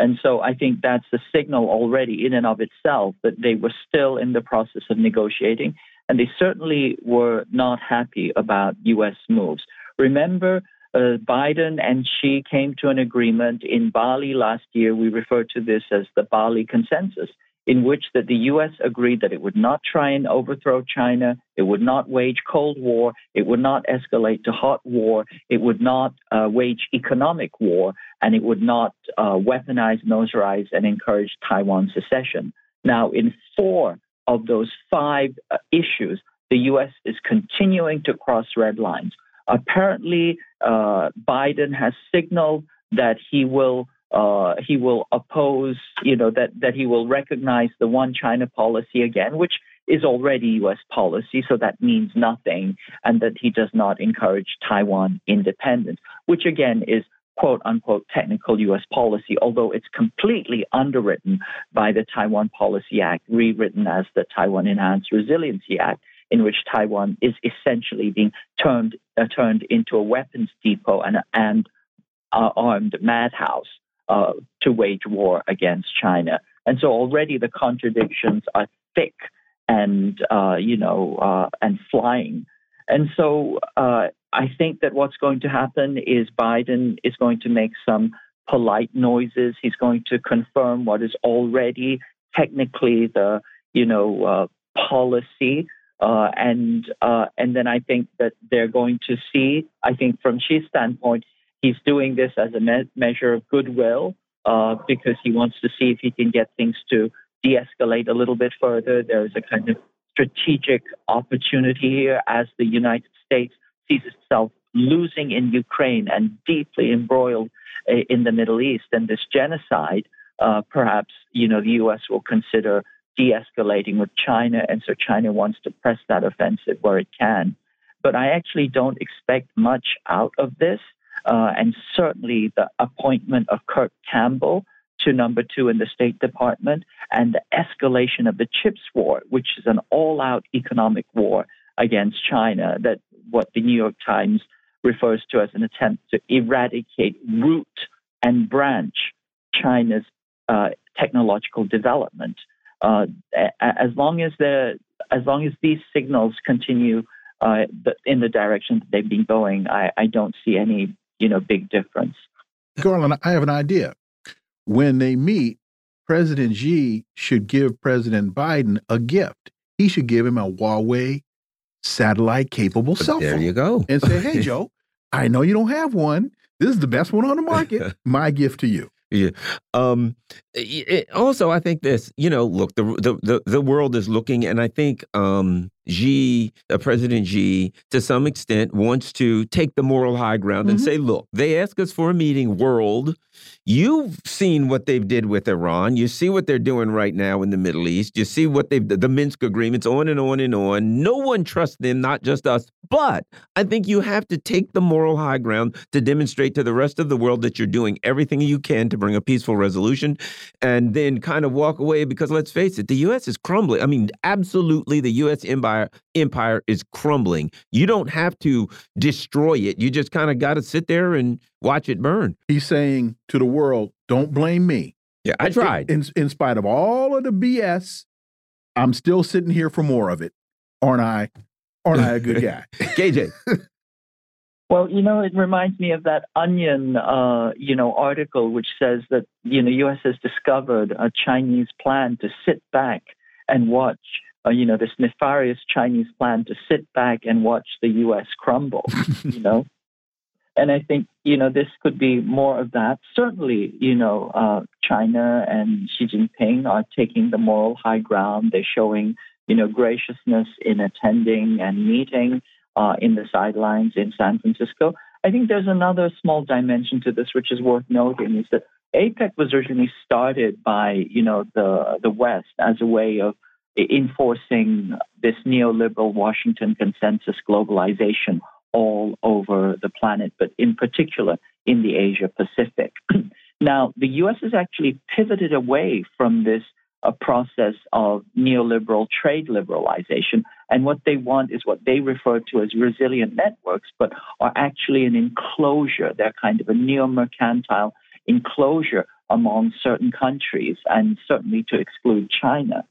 And so I think that's a signal already in and of itself that they were still in the process of negotiating. And they certainly were not happy about U.S. moves. Remember, uh, Biden and Xi came to an agreement in Bali last year. We refer to this as the Bali Consensus in which that the U.S. agreed that it would not try and overthrow China, it would not wage Cold War, it would not escalate to hot war, it would not uh, wage economic war, and it would not uh, weaponize, militarize, and encourage Taiwan secession. Now, in four of those five uh, issues, the U.S. is continuing to cross red lines. Apparently, uh, Biden has signaled that he will uh, he will oppose, you know, that, that he will recognize the one China policy again, which is already U.S. policy, so that means nothing, and that he does not encourage Taiwan independence, which again is quote unquote technical U.S. policy, although it's completely underwritten by the Taiwan Policy Act, rewritten as the Taiwan Enhanced Resiliency Act, in which Taiwan is essentially being turned uh, turned into a weapons depot and and uh, armed madhouse uh, to wage war against China. And so already the contradictions are thick and uh, you know uh, and flying. And so uh, I think that what's going to happen is Biden is going to make some polite noises. He's going to confirm what is already technically the you know uh, policy. And and then I think that they're going to see. I think from Xi's standpoint, He's doing this as a me- measure of goodwill uh, because he wants to see if he can get things to de escalate a little bit further. There is a kind of strategic opportunity here as the United States sees itself losing in Ukraine and deeply embroiled uh, in the Middle East. And this genocide, uh, perhaps, you know, the U.S. will consider de escalating with China. And so China wants to press that offensive where it can. But I actually don't expect much out of this uh, and certainly the appointment of Kurt Campbell to number two in the State Department, and the escalation of the CHIPS war, which is an all out economic war against China, that what the New York Times refers to as an attempt to eradicate root and branch China's uh, technological development. Uh, as long as the as long as these signals continue uh, in the direction that they've been going, I, I don't see any you know, big difference. Garland, I have an idea. When they meet, President Xi should give President Biden a gift. He should give him a Huawei satellite capable cell phone. There you go. And say, hey, <laughs> Joe, I know you don't have one. This is the best one on the market. <laughs> My gift to you. Yeah. Um, it, also, I think this. You know, look, the the the, the world is looking, and I think um, Xi, uh, President Xi, to some extent, wants to take the moral high ground mm -hmm. and mm-hmm. say, look, they ask us for a meeting, world. You've seen what they've did with Iran. You see what they're doing right now in the Middle East. You see what they've the Minsk agreements, on and on and on. No one trusts them, not just us. But I think you have to take the moral high ground to demonstrate to the rest of the world that you're doing everything you can to bring a peaceful resolution, and then kind of walk away. Because let's face it, the U.S. is crumbling. I mean, absolutely, the U.S. empire empire empire is crumbling. You don't have to destroy it. You just kind of got to sit there and watch it burn. He's saying to the world, "Don't blame me." Yeah, I tried. In, in, in spite of all of the BS, I'm still sitting here for more of it. Aren't I? Aren't I a good guy? <laughs> KJ. <laughs> Well, you know, it reminds me of that Onion, uh, you know, article which says that you know U.S. has discovered a Chinese plan to sit back and watch uh, you know, this nefarious Chinese plan to sit back and watch the U.S. crumble, <laughs> you know. And I think, you know, this could be more of that. Certainly, you know, uh, China and Xi Jinping are taking the moral high ground. They're showing, you know, graciousness in attending and meeting uh, in the sidelines in San Francisco. I think there's another small dimension to this, which is worth noting, is that APEC was originally started by, you know, the the West as a way of enforcing this neoliberal Washington consensus globalization all over the planet, but in particular in the Asia Pacific. <clears throat> now, the US has actually pivoted away from this a process of neoliberal trade liberalization. And what they want is what they refer to as resilient networks, but are actually an enclosure. They're kind of a neo mercantile enclosure among certain countries, and certainly to exclude China.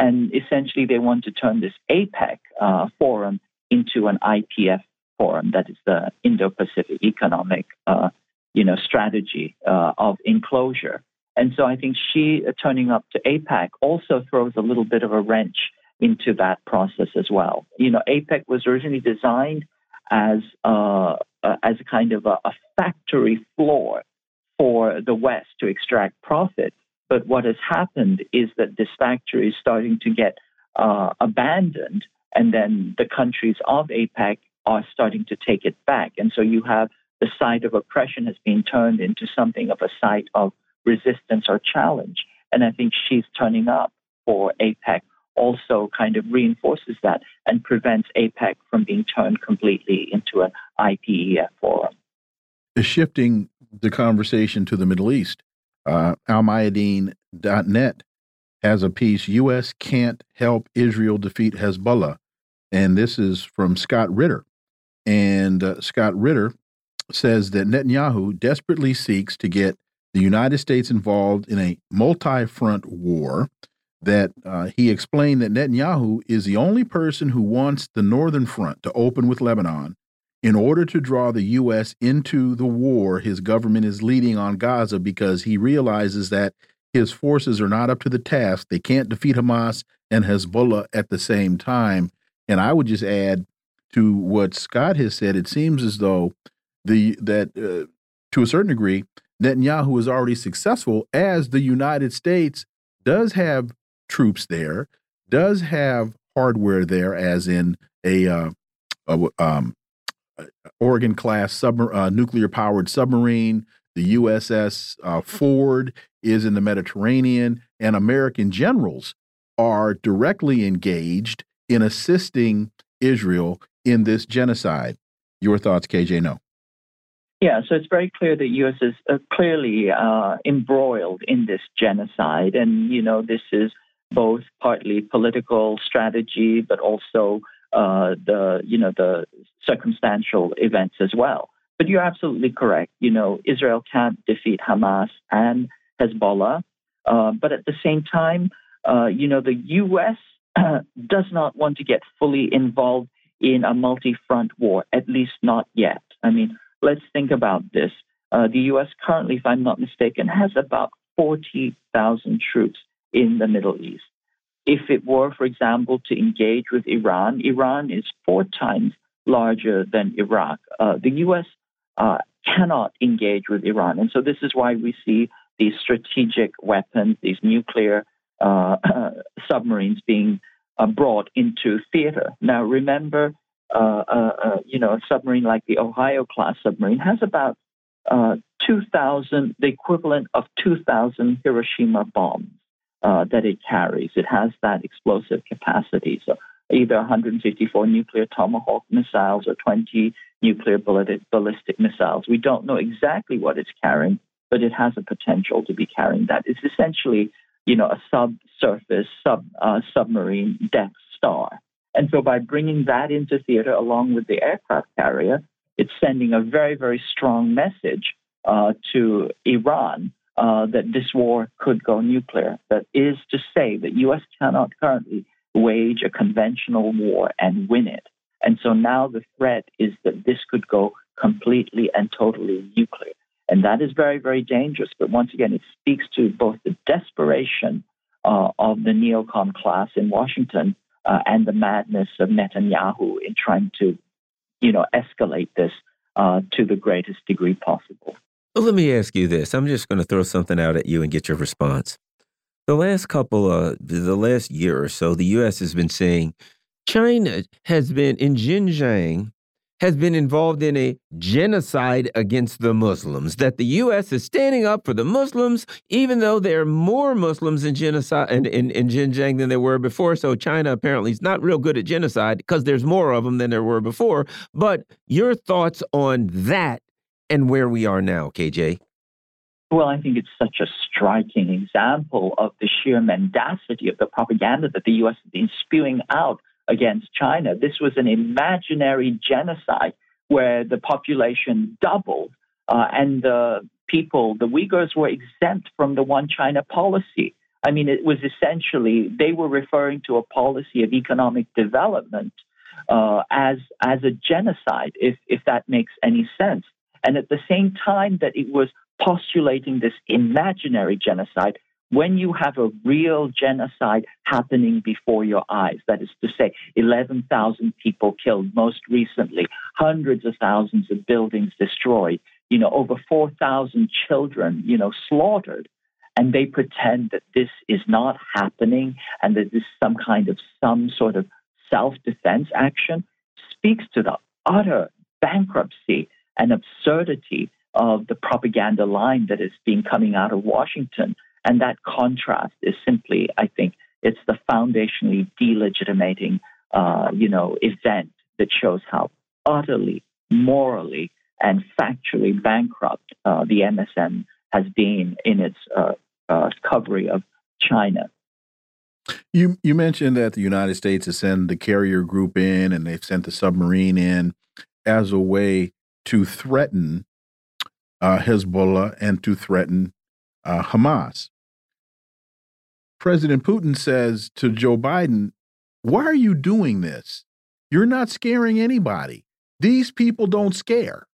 And essentially, they want to turn this APEC uh, forum into an IPEF forum, that is the Indo-Pacific Economic, uh, you know, strategy uh, of enclosure. And so I think Xi uh, turning up to APEC also throws a little bit of a wrench into that process as well. You know, APEC was originally designed as uh, uh, as a kind of a, a, factory floor for the West to extract profit. But what has happened is that this factory is starting to get uh, abandoned, and then the countries of APEC are starting to take it back. And so you have the site of oppression has been turned into something of a site of resistance or challenge. And I think Xi's turning up for APEC also kind of reinforces that and prevents APEC from being turned completely into an IPEF forum. Shifting the conversation to the Middle East, uh, AlMayadeen.net has a piece U.S. can't help Israel defeat Hezbollah. And this is from Scott Ritter. And uh, Scott Ritter says that Netanyahu desperately seeks to get the United States involved in a multi front war. That uh, he explained that Netanyahu is the only person who wants the Northern Front to open with Lebanon in order to draw the U.S. into the war his government is leading on Gaza because he realizes that his forces are not up to the task. They can't defeat Hamas and Hezbollah at the same time. And I would just add to what Scott has said, it seems as though the that uh, to a certain degree Netanyahu is already successful as the United States does have troops there, does have hardware there, as in a, uh, a um, Oregon class sub uh, nuclear powered submarine. The USS uh, Ford is in the Mediterranean, and American generals are directly engaged in assisting Israel in this genocide. Your thoughts, KJ? No. Yeah, so it's very clear that U.S. is uh, clearly uh, embroiled in this genocide, and you know this is both partly political strategy, but also uh, the you know the circumstantial events as well. But you're absolutely correct. You know, Israel can't defeat Hamas and Hezbollah, uh, but at the same time, uh, you know, the U.S. <clears throat> does not want to get fully involved in a multi-front war, at least not yet. I mean let's think about this. Uh, the U.S. currently, if I'm not mistaken, has about 40,000 troops in the Middle East. If it were, for example, to engage with Iran, Iran is four times larger than Iraq. Uh, the U.S. Uh, cannot engage with Iran. And so this is why we see these strategic weapons, these nuclear uh, <clears throat> submarines being uh, brought into theater. Now, remember, uh, uh, you know, a submarine like the Ohio class submarine has about uh, 2,000, the equivalent of 2,000 Hiroshima bombs uh, that it carries. It has that explosive capacity. So either 154 nuclear Tomahawk missiles or 20 nuclear ballistic missiles. We don't know exactly what it's carrying, but it has a potential to be carrying that. It's essentially, you know, a subsurface sub uh, submarine Death Star. And so by bringing that into theater along with the aircraft carrier, it's sending a very, very strong message uh, to Iran uh, that this war could go nuclear. That is to say that U.S. cannot currently wage a conventional war and win it. And so now the threat is that this could go completely and totally nuclear. And that is very, very dangerous. But once again, it speaks to both the desperation uh, of the neocon class in Washington uh, and the madness of Netanyahu in trying to, you know, escalate this uh, to the greatest degree possible. Let me ask you this. I'm just going to throw something out at you and get your response. The last couple of, the last year or so, the U.S. has been saying China has been in Xinjiang has been involved in a genocide against the Muslims. That the U.S. is standing up for the Muslims, even though there are more Muslims in genocide in, in, in Xinjiang than there were before. So China apparently is not real good at genocide because there's more of them than there were before. But your thoughts on that and where we are now, KJ? Well, I think it's such a striking example of the sheer mendacity of the propaganda that the U.S. has been spewing out against China. This was an imaginary genocide where the population doubled uh, and the people, the Uyghurs, were exempt from the one China policy. I mean, it was essentially, they were referring to a policy of economic development uh, as, as a genocide, if, if that makes any sense. And at the same time that it was postulating this imaginary genocide, when you have a real genocide happening before your eyes, that is to say, 11,000 people killed most recently, hundreds of thousands of buildings destroyed, you know, over 4,000 children, you know, slaughtered, and they pretend that this is not happening and that this is some kind of some sort of self-defense action, speaks to the utter bankruptcy and absurdity of the propaganda line that is being coming out of Washington. And that contrast is simply, I think, it's the foundationally delegitimating, uh, you know, event that shows how utterly, morally, and factually bankrupt uh, the MSM has been in its uh, uh, coverage of China. You you mentioned that the United States has sent the carrier group in, and they've sent the submarine in as a way to threaten uh, Hezbollah and to threaten uh, Hamas. President Putin says to Joe Biden, Why are you doing this? You're not scaring anybody. These people don't scare.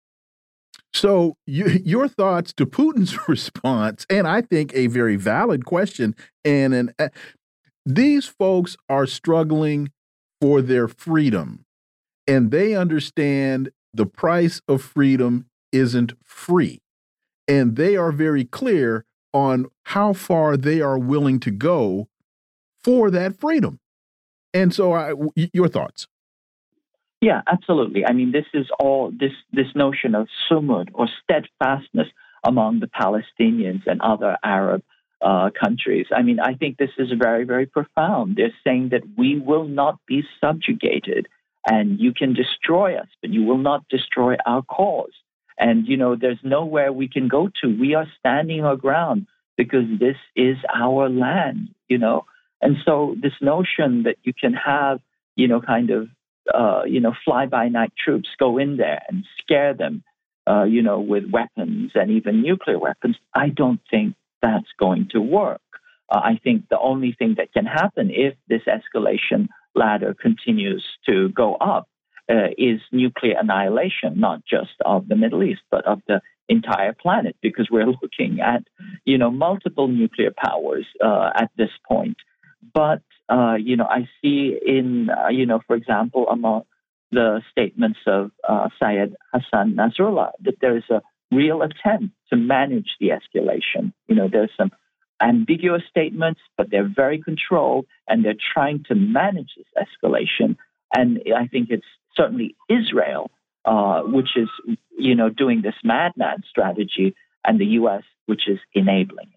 So, you, your thoughts to Putin's <laughs> response, and I think a very valid question, and an, uh, these folks are struggling for their freedom, and they understand the price of freedom isn't free. And they are very clear on how far they are willing to go for that freedom. And so, I, your thoughts? Yeah, absolutely. I mean, this is all this this notion of sumud or steadfastness among the Palestinians and other Arab uh, countries. I mean, I think this is very, very profound. They're saying that we will not be subjugated, and you can destroy us, but you will not destroy our cause. And, you know, there's nowhere we can go to. We are standing our ground because this is our land, you know. And so this notion that you can have, you know, kind of, uh, you know, fly by night troops go in there and scare them, uh, you know, with weapons and even nuclear weapons, I don't think that's going to work. Uh, I think the only thing that can happen if this escalation ladder continues to go up uh, is nuclear annihilation, not just of the Middle East, but of the entire planet, because we're looking at, you know, multiple nuclear powers uh, at this point. But, uh, you know, I see in, uh, you know, for example, among the statements of uh, Syed Hassan Nasrallah that there is a real attempt to manage the escalation. You know, there's some ambiguous statements, but they're very controlled and they're trying to manage this escalation. And I think it's certainly Israel, uh, which is you know doing this madman strategy, and the U.S., which is enabling it.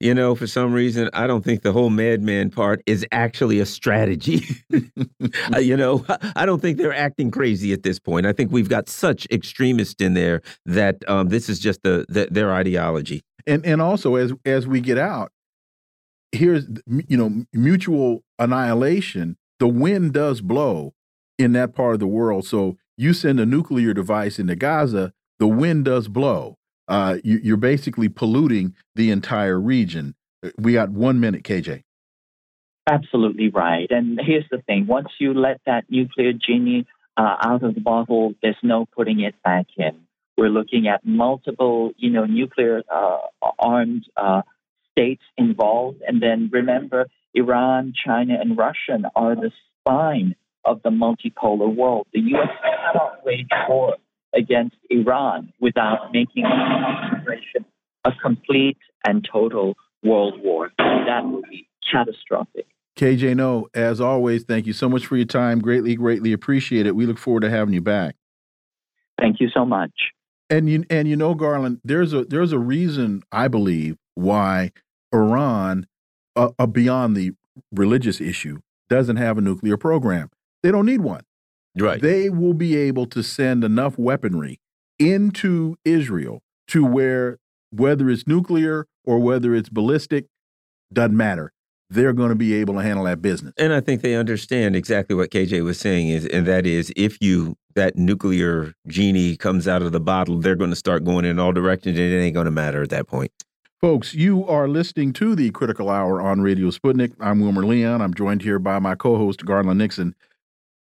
You know, for some reason, I don't think the whole madman part is actually a strategy. <laughs> uh, you know, I don't think they're acting crazy at this point. I think we've got such extremists in there that um, this is just the, the, their ideology. And and also as as we get out, here's you know mutual annihilation. The wind does blow, in that part of the world. So you send a nuclear device into Gaza, the wind does blow. Uh, you, are basically polluting the entire region. We got one minute, KJ. Absolutely right. And here's the thing once you let that nuclear genie uh, out of the bottle, there's no putting it back in. We're looking at multiple, you know, nuclear uh, armed uh, states involved. And then remember, Iran, China, and Russia are the spine of the multipolar world. The U.S. cannot wage war against Iran without making a complete and total world war. That would be catastrophic. KJ Noh, as always, thank you so much for your time. Greatly, greatly appreciate it. We look forward to having you back. Thank you so much. And you and you know, Garland, there's a there's a reason I believe why Iran, uh, uh, beyond the religious issue, doesn't have a nuclear program. They don't need one. Right. They will be able to send enough weaponry into Israel to where whether it's nuclear or whether it's ballistic, doesn't matter. They're going to be able to handle that business. And I think they understand exactly what KJ was saying is, and that is, if you that nuclear genie comes out of the bottle, they're going to start going in all directions, and it ain't going to matter at that point. Folks, you are listening to the Critical Hour on Radio Sputnik. I'm Wilmer Leon. I'm joined here by my co-host Garland Nixon.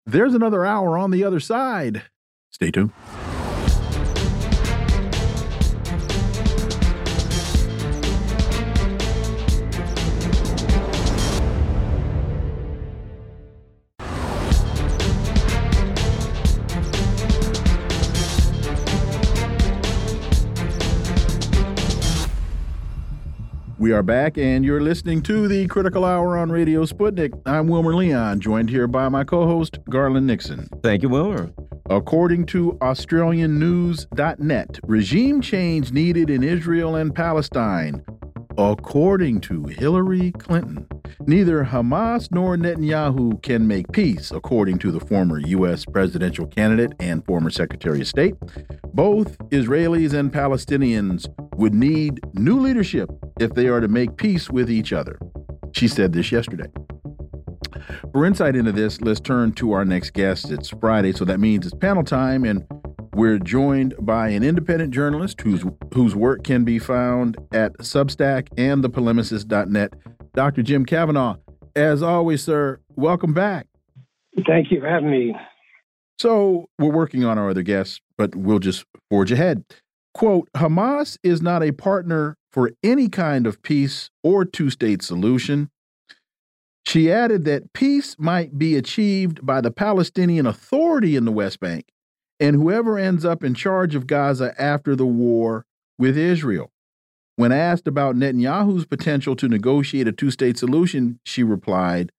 There's another hour on the other side. Stay tuned. We are back, and you're listening to the Critical Hour on Radio Sputnik. I'm Wilmer Leon, joined here by my co host, Garland Nixon. Thank you, Wilmer. According to AustralianNews.net, regime change needed in Israel and Palestine. According to Hillary Clinton, neither Hamas nor Netanyahu can make peace, according to the former U.S. presidential candidate and former Secretary of State. Both Israelis and Palestinians would need new leadership if they are to make peace with each other. She said this yesterday. For insight into this, let's turn to our next guest. It's Friday, so that means it's panel time, and we're joined by an independent journalist whose whose work can be found at Substack and thepolemicist.net, Dr. Jim Kavanagh, As always, sir, welcome back. Thank you for having me. So we're working on our other guests, but we'll just forge ahead. Quote, Hamas is not a partner for any kind of peace or two-state solution. She added that peace might be achieved by the Palestinian Authority in the West Bank and whoever ends up in charge of Gaza after the war with Israel. When asked about Netanyahu's potential to negotiate a two state solution, she replied,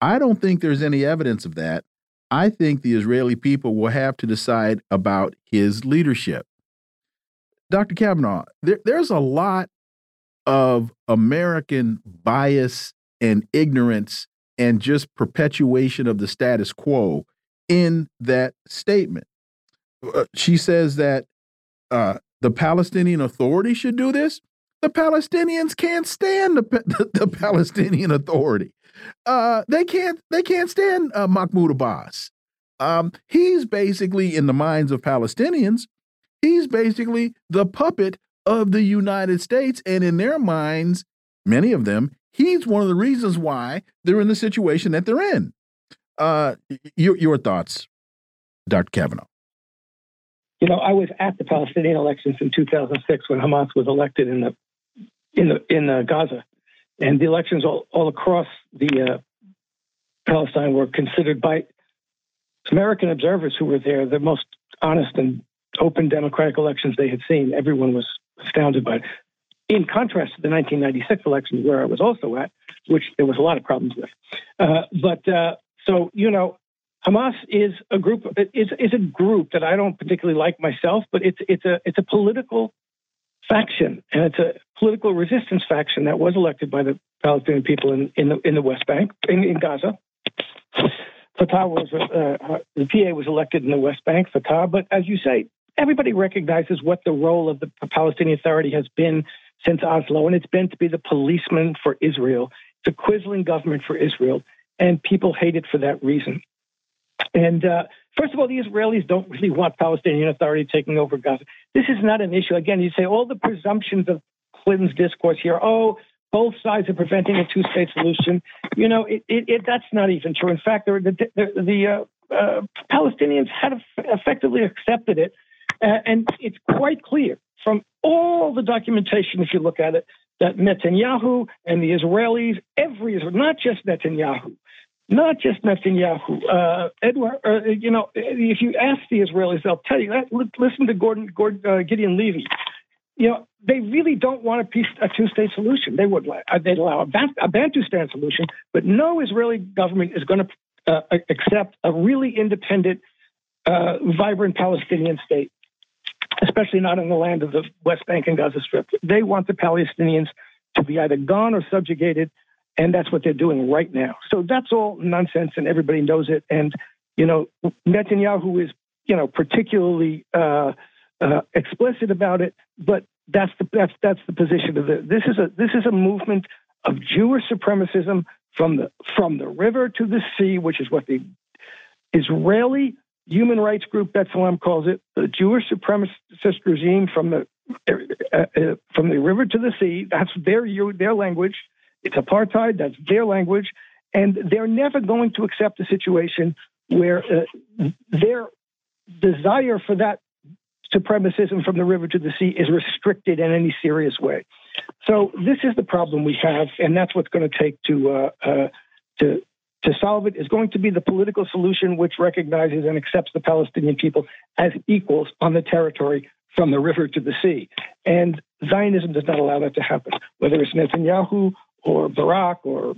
I don't think there's any evidence of that. I think the Israeli people will have to decide about his leadership. Dr. Kavanagh, there, there's a lot of American bias and ignorance and just perpetuation of the status quo in that statement. Uh, she says that uh, the Palestinian Authority should do this. The Palestinians can't stand the, <laughs> the, the Palestinian Authority. Uh, they can't. They can't stand uh, Mahmoud Abbas. Um, he's basically, in the minds of Palestinians, he's basically the puppet of the United States, and in their minds, many of them, he's one of the reasons why they're in the situation that they're in. Uh, your your thoughts, Dr. Kavanagh? You know, I was at the Palestinian elections in 2006 when Hamas was elected in the in the in the Gaza, and the elections all, all across the uh, Palestine were considered by American observers who were there the most honest and open democratic elections they had seen. Everyone was astounded by it. In contrast to the 1996 elections, where I was also at, which there was a lot of problems with. Uh, but uh, so you know, Hamas is a group is is a group that I don't particularly like myself, but it's it's a it's a political faction and it's a political resistance faction that was elected by the Palestinian people in in the in the West Bank in, in Gaza. Fatah was uh, the PA was elected in the West Bank, Fatah, but as you say, everybody recognizes what the role of the Palestinian Authority has been since Oslo, and it's been to be the policeman for Israel. It's a quisling government for Israel, and people hate it for that reason. And uh, first of all, the Israelis don't really want Palestinian Authority taking over Gaza. This is not an issue. Again, you say all the presumptions of Clinton's discourse here. Oh, both sides are preventing a two-state solution. You know, it, it, it, that's not even true. In fact, the, the, the uh, uh, Palestinians had effectively accepted it, uh, and it's quite clear from all the documentation, if you look at it, that Netanyahu and the Israelis, every not just Netanyahu, not just Netanyahu. Uh, Edward, uh, you know, if you ask the Israelis, they'll tell you that. Listen to Gordon, Gordon uh, Gideon Levy. You know, they really don't want a, a two-state solution. They would uh, they'd allow a, a Bantustan solution, but no Israeli government is going to uh, accept a really independent, vibrant Palestinian state, especially not in the land of the West Bank and Gaza Strip. They want the Palestinians to be either gone or subjugated and that's what they're doing right now. So that's all nonsense, and everybody knows it. And you know, Netanyahu is you know particularly uh, uh, explicit about it, but that's the that's that's the position of the. This is a this is a movement of Jewish supremacism from the from the river to the sea, which is what the Israeli human rights group B'Tselem calls it, the Jewish supremacist regime from the uh, uh, from the river to the sea. That's their their language. It's apartheid. That's their language. And they're never going to accept a situation where uh, their desire for that supremacism from the river to the sea is restricted in any serious way. So this is the problem we have, and that's what's going to take to uh, uh, to to solve it. Is going to be the political solution, which recognizes and accepts the Palestinian people as equals on the territory from the river to the sea. And Zionism does not allow that to happen. Whether it's Netanyahu or Barak or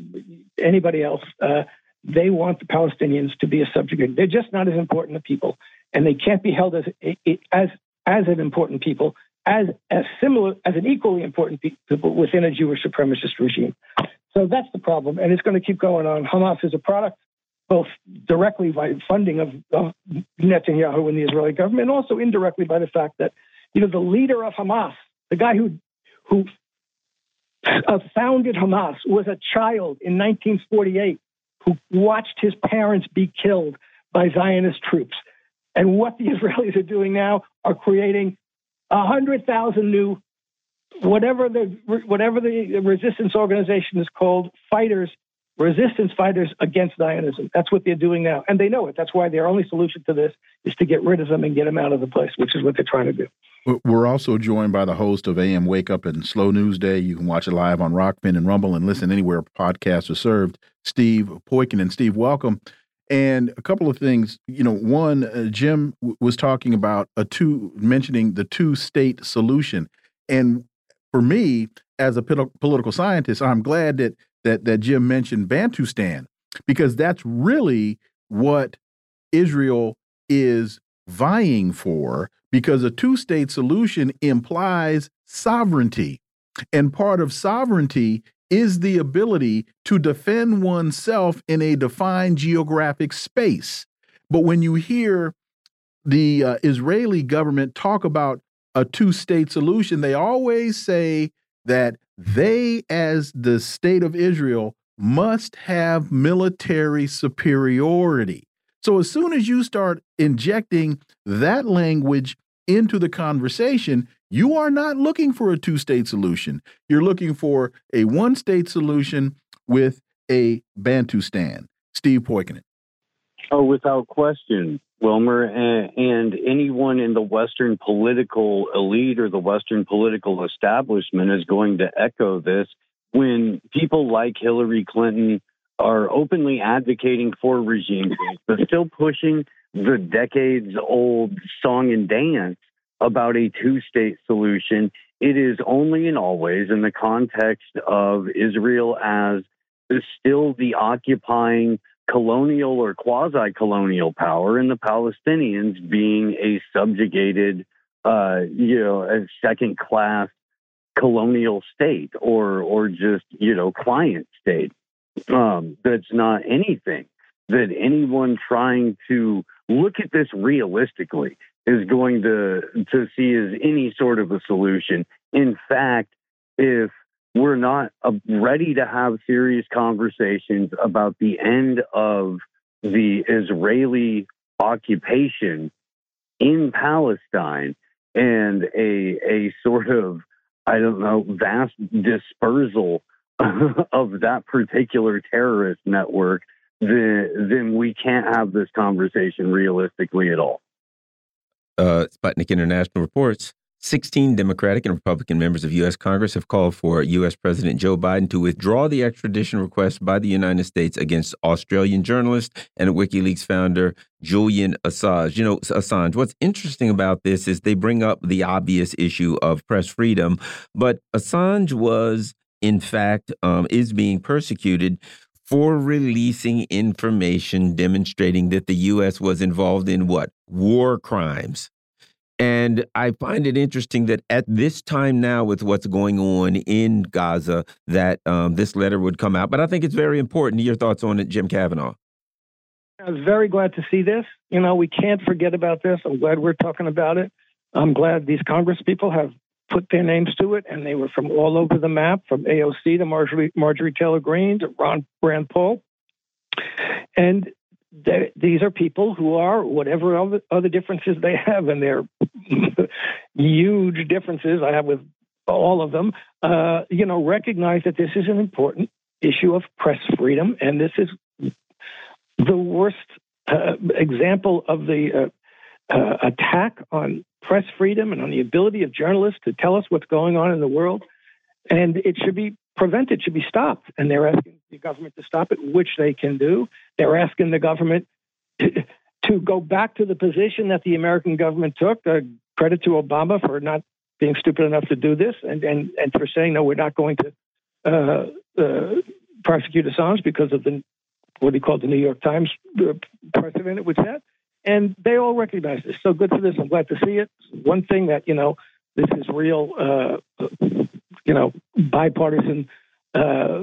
anybody else, uh, they want the Palestinians to be a subjugate. They're just not as important a people, and they can't be held as as as an important people, as as similar as an equally important people within a Jewish supremacist regime. So that's the problem, and it's going to keep going on. Hamas is a product both directly by funding of, of Netanyahu and the Israeli government, and also indirectly by the fact that you know the leader of Hamas, the guy who who uh, founded Hamas was a child in 1948 who watched his parents be killed by Zionist troops. And what the <laughs> Israelis are doing now are creating 100,000 new, whatever the, whatever the resistance organization is called, fighters, resistance fighters against Zionism. That's what they're doing now. And they know it. That's why their only solution to this is to get rid of them and get them out of the place, which is what they're trying to do. We're also joined by the host of AM Wake Up and Slow News Day. You can watch it live on Rokfin and Rumble and listen anywhere podcasts are served. Steve Poikin And Steve, welcome. And a couple of things, you know, one, uh, Jim was talking about a two, mentioning the two state solution. And for me, as a political scientist, I'm glad that that that Jim mentioned Bantustan because that's really what Israel is vying for because a two state solution implies sovereignty. And part of sovereignty is the ability to defend oneself in a defined geographic space. But when you hear the uh, Israeli government talk about a two state solution, they always say that they, as the state of Israel, must have military superiority. So as soon as you start injecting that language into the conversation, you are not looking for a two state solution. You're looking for a one state solution with a Bantustan. Steve Poikonen. Oh, without question, Wilmer, and, and anyone in the Western political elite or the Western political establishment is going to echo this when people like Hillary Clinton are openly advocating for regime change, but still pushing the decades old song and dance about a two state solution. It is only and always in the context of Israel as still the occupying colonial or quasi colonial power, and the Palestinians being a subjugated, uh, you know, a second class colonial state or or just you know client state um, that's not anything that anyone trying to look at this realistically is going to to see as any sort of a solution. In fact, if we're not uh, ready to have serious conversations about the end of the Israeli occupation in Palestine and a a sort of I don't know vast dispersal <laughs> of that particular terrorist network, then, then we can't have this conversation realistically at all. Uh, Sputnik International reports 16 Democratic and Republican members of U.S. Congress have called for U.S. President Joe Biden to withdraw the extradition request by the United States against Australian journalist and WikiLeaks founder Julian Assange. You know, Assange, what's interesting about this is they bring up the obvious issue of press freedom, but Assange was, in fact, um, is being persecuted for releasing information demonstrating that the U.S. was involved in what? War crimes. And I find it interesting that at this time now, with what's going on in Gaza, that um, this letter would come out. But I think it's very important. Your thoughts on it, Jim Kavanagh? I was very glad to see this. You know, we can't forget about this. I'm glad we're talking about it. I'm glad these Congress people have put their names to it, and they were from all over the map, from AOC to Marjorie, Marjorie Taylor Greene to Ron Rand Paul. And these are people who are whatever other, differences they have, and they're <laughs> huge differences I have with all of them. Uh, you know, recognize that this is an important issue of press freedom, and this is the worst uh, example of the uh, uh attack on press freedom and on the ability of journalists to tell us what's going on in the world. And it should be prevented, should be stopped. And they're asking the government to stop it, which they can do. They're asking the government to, go back to the position that the American government took. Uh, credit to Obama for not being stupid enough to do this and, and, and for saying, no, we're not going to uh, uh, prosecute Assange because of the what he called the New York Times uh, precedent with that. And they all recognize this. So good for this. I'm glad to see it. One thing that, you know, this is real, uh, you know, bipartisan uh,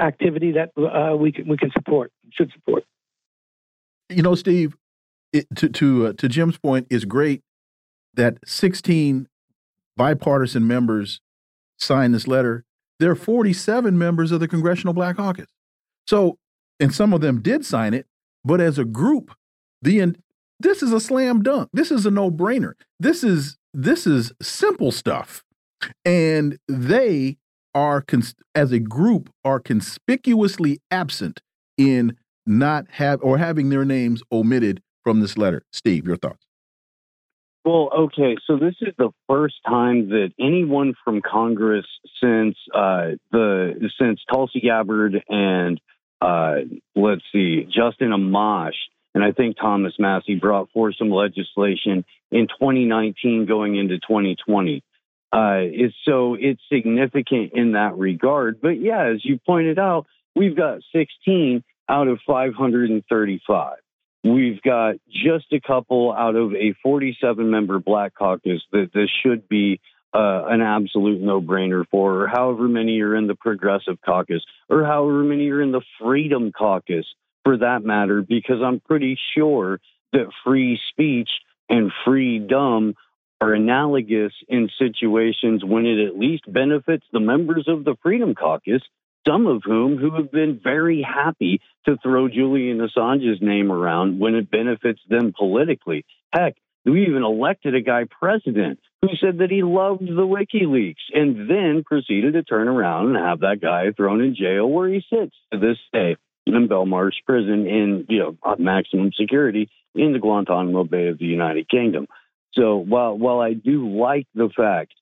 activity that uh, we can we can support should support. You know, Steve, it, to to uh, to Jim's point, is great that 16 bipartisan members signed this letter. There are 47 members of the Congressional Black Caucus. So, and some of them did sign it, but as a group, the this is a slam dunk. This is a no brainer. This is this is simple stuff, and they are as a group are conspicuously absent in not have or having their names omitted from this letter. Steve, your thoughts? Well, okay, so this is the first time that anyone from Congress since uh, the since Tulsi Gabbard and uh, let's see, Justin Amash and I think Thomas Massie brought forth some legislation in 2019 going into 2020. Uh, is so it's significant in that regard. But yeah, as you pointed out, we've got 16 out of 535. We've got just a couple out of a 47 member Black Caucus that this should be uh, an absolute no brainer for, or however many are in the Progressive Caucus, or however many are in the Freedom Caucus for that matter, because I'm pretty sure that free speech and freedom are analogous in situations when it at least benefits the members of the Freedom Caucus, some of whom who have been very happy to throw Julian Assange's name around when it benefits them politically. Heck, we even elected a guy president who said that he loved the WikiLeaks and then proceeded to turn around and have that guy thrown in jail where he sits to this day in Belmarsh prison in you know uh, maximum security in the Guantanamo Bay of the United Kingdom. So while while I do like the fact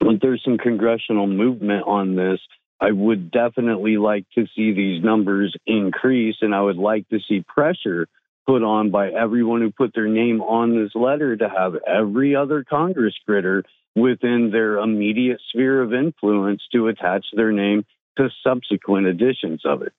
that there's some congressional movement on this, I would definitely like to see these numbers increase, and I would like to see pressure put on by everyone who put their name on this letter to have every other Congress critter within their immediate sphere of influence to attach their name to subsequent editions of it.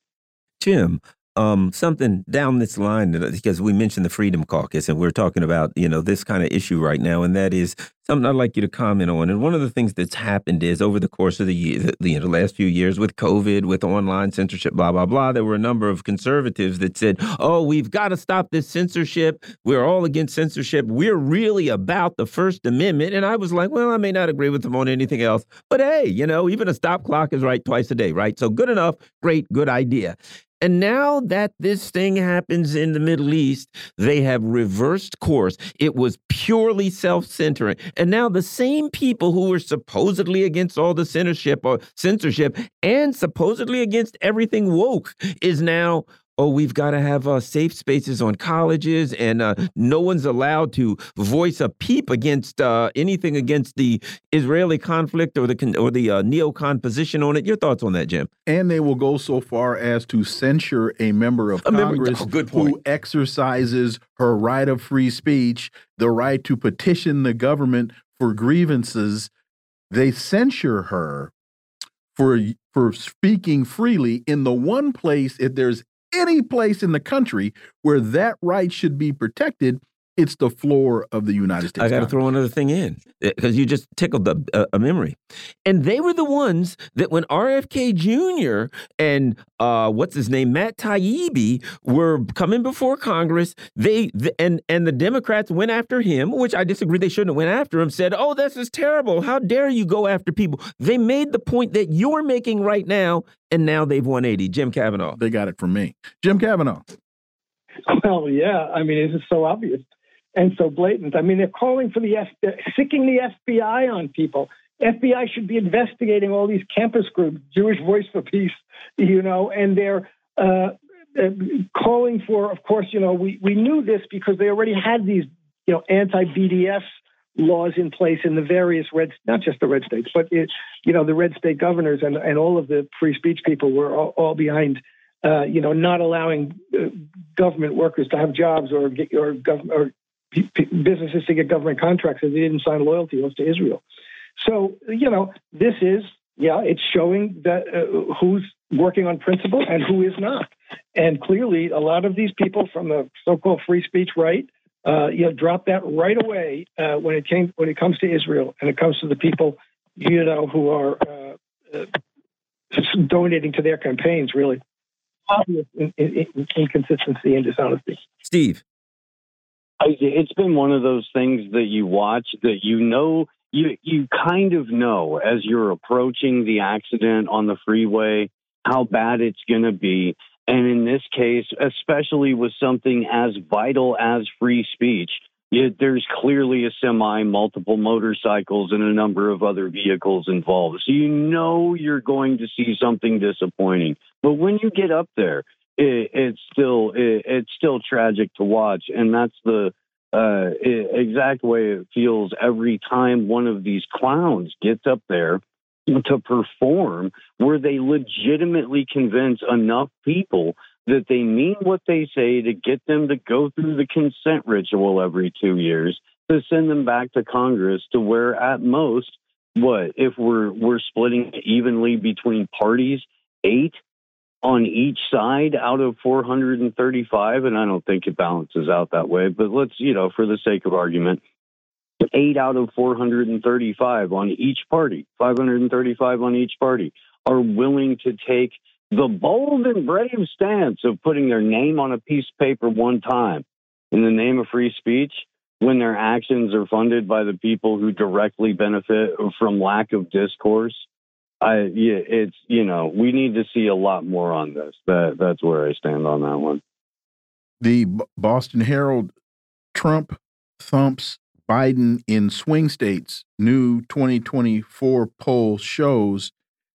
Jim, um, something down this line because we mentioned the Freedom Caucus and we're talking about you know this kind of issue right now, and that is something I'd like you to comment on. And one of the things that's happened is over the course of the year, the, you know, last few years with COVID, with online censorship, blah blah blah, there were a number of conservatives that said, "Oh, we've got to stop this censorship. We're all against censorship. We're really about the First Amendment." And I was like, "Well, I may not agree with them on anything else, but hey, you know, even a stop clock is right twice a day, right? So good enough, great, good idea." And now that this thing happens in the Middle East, they have reversed course. It was purely self centering. And now the same people who were supposedly against all the censorship or censorship and supposedly against everything woke is now oh, we've got to have uh, safe spaces on colleges, and uh, no one's allowed to voice a peep against uh, anything against the Israeli conflict or the or the uh, neocon position on it. Your thoughts on that, Jim? And they will go so far as to censure a member of a Congress member, oh, who exercises her right of free speech, the right to petition the government for grievances. They censure her for for speaking freely in the one place if there's any place in the country where that right should be protected it's the floor of the United States. I got to throw another thing in because you just tickled the, uh, a memory. And they were the ones that when RFK Jr. and uh, what's his name, Matt Taibbi, were coming before Congress, they the, and and the Democrats went after him, which I disagree. They shouldn't have went after him. Said, "Oh, this is terrible. How dare you go after people?" They made the point that you're making right now, and now they've 180. Jim Kavanagh. They got it from me, Jim Kavanagh. Well, yeah. I mean, it's just so obvious and so blatant. I mean, they're calling for the F- sicking the FBI on people. FBI should be investigating all these campus groups, Jewish Voice for Peace, you know, and they're uh, uh calling for, of course, you know, we, we knew this because they already had these, you know, anti BDS laws in place in the various red, not just the red states, but it, you know, the red state governors and, and all of the free speech people were all, all behind, uh, you know, not allowing uh, government workers to have jobs or get, your government or, gov- or businesses to get government contracts if they didn't sign loyalty oaths to Israel. So, you know, this is, yeah, it's showing that uh, who's working on principle and who is not. And clearly, a lot of these people from the so-called free speech right, uh, you know, dropped that right away uh, when it came when it comes to Israel and it comes to the people, you know, who are uh, uh, donating to their campaigns. Really, obvious inconsistency and dishonesty. Steve it's been one of those things that you watch that you know you you kind of know as you're approaching the accident on the freeway how bad it's going to be. And in this case especially with something as vital as free speech it, there's clearly a semi multiple motorcycles and a number of other vehicles involved. So you know you're going to see something disappointing. But when you get up there it, it's still it, it's still tragic to watch, and that's the uh, exact way it feels every time one of these clowns gets up there to perform, where they legitimately convince enough people that they mean what they say to get them to go through the consent ritual every two years to send them back to Congress to where at most what if we're we're splitting evenly between parties eight on each side out of 435, and I don't think it balances out that way, but let's, you know, for the sake of argument, eight out of 435 on each party, 535 on each party, are willing to take the bold and brave stance of putting their name on a piece of paper one time. In the name of free speech when their actions are funded by the people who directly benefit from lack of discourse I yeah, it's you know we need to see a lot more on this. That that's where I stand on that one. The Boston Herald, Trump thumps Biden in swing states. New 2024 poll shows,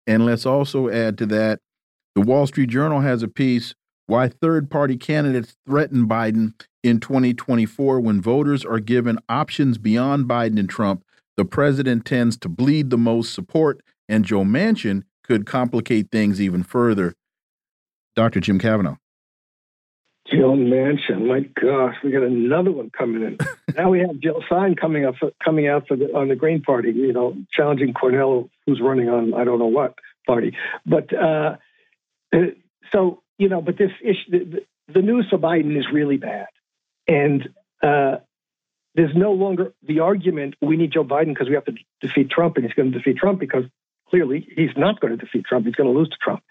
and let's also add to that, the Wall Street Journal has a piece why third party candidates threaten Biden in 2024 when voters are given options beyond Biden and Trump. The president tends to bleed the most support and Joe Manchin could complicate things even further. Dr. Jim Kavanagh. Joe Manchin, my gosh, we got another one coming in. <laughs> now we have Jill Stein coming up, for, coming out for the on the Green Party. You know, challenging Cornel, who's running on I don't know what party. But uh, uh so you know, but this issue, the, the news for Biden is really bad, and uh, there's no longer the argument we need Joe Biden because we have to defeat Trump, and he's going to defeat Trump because clearly he's not going to defeat Trump. He's going to lose to Trump,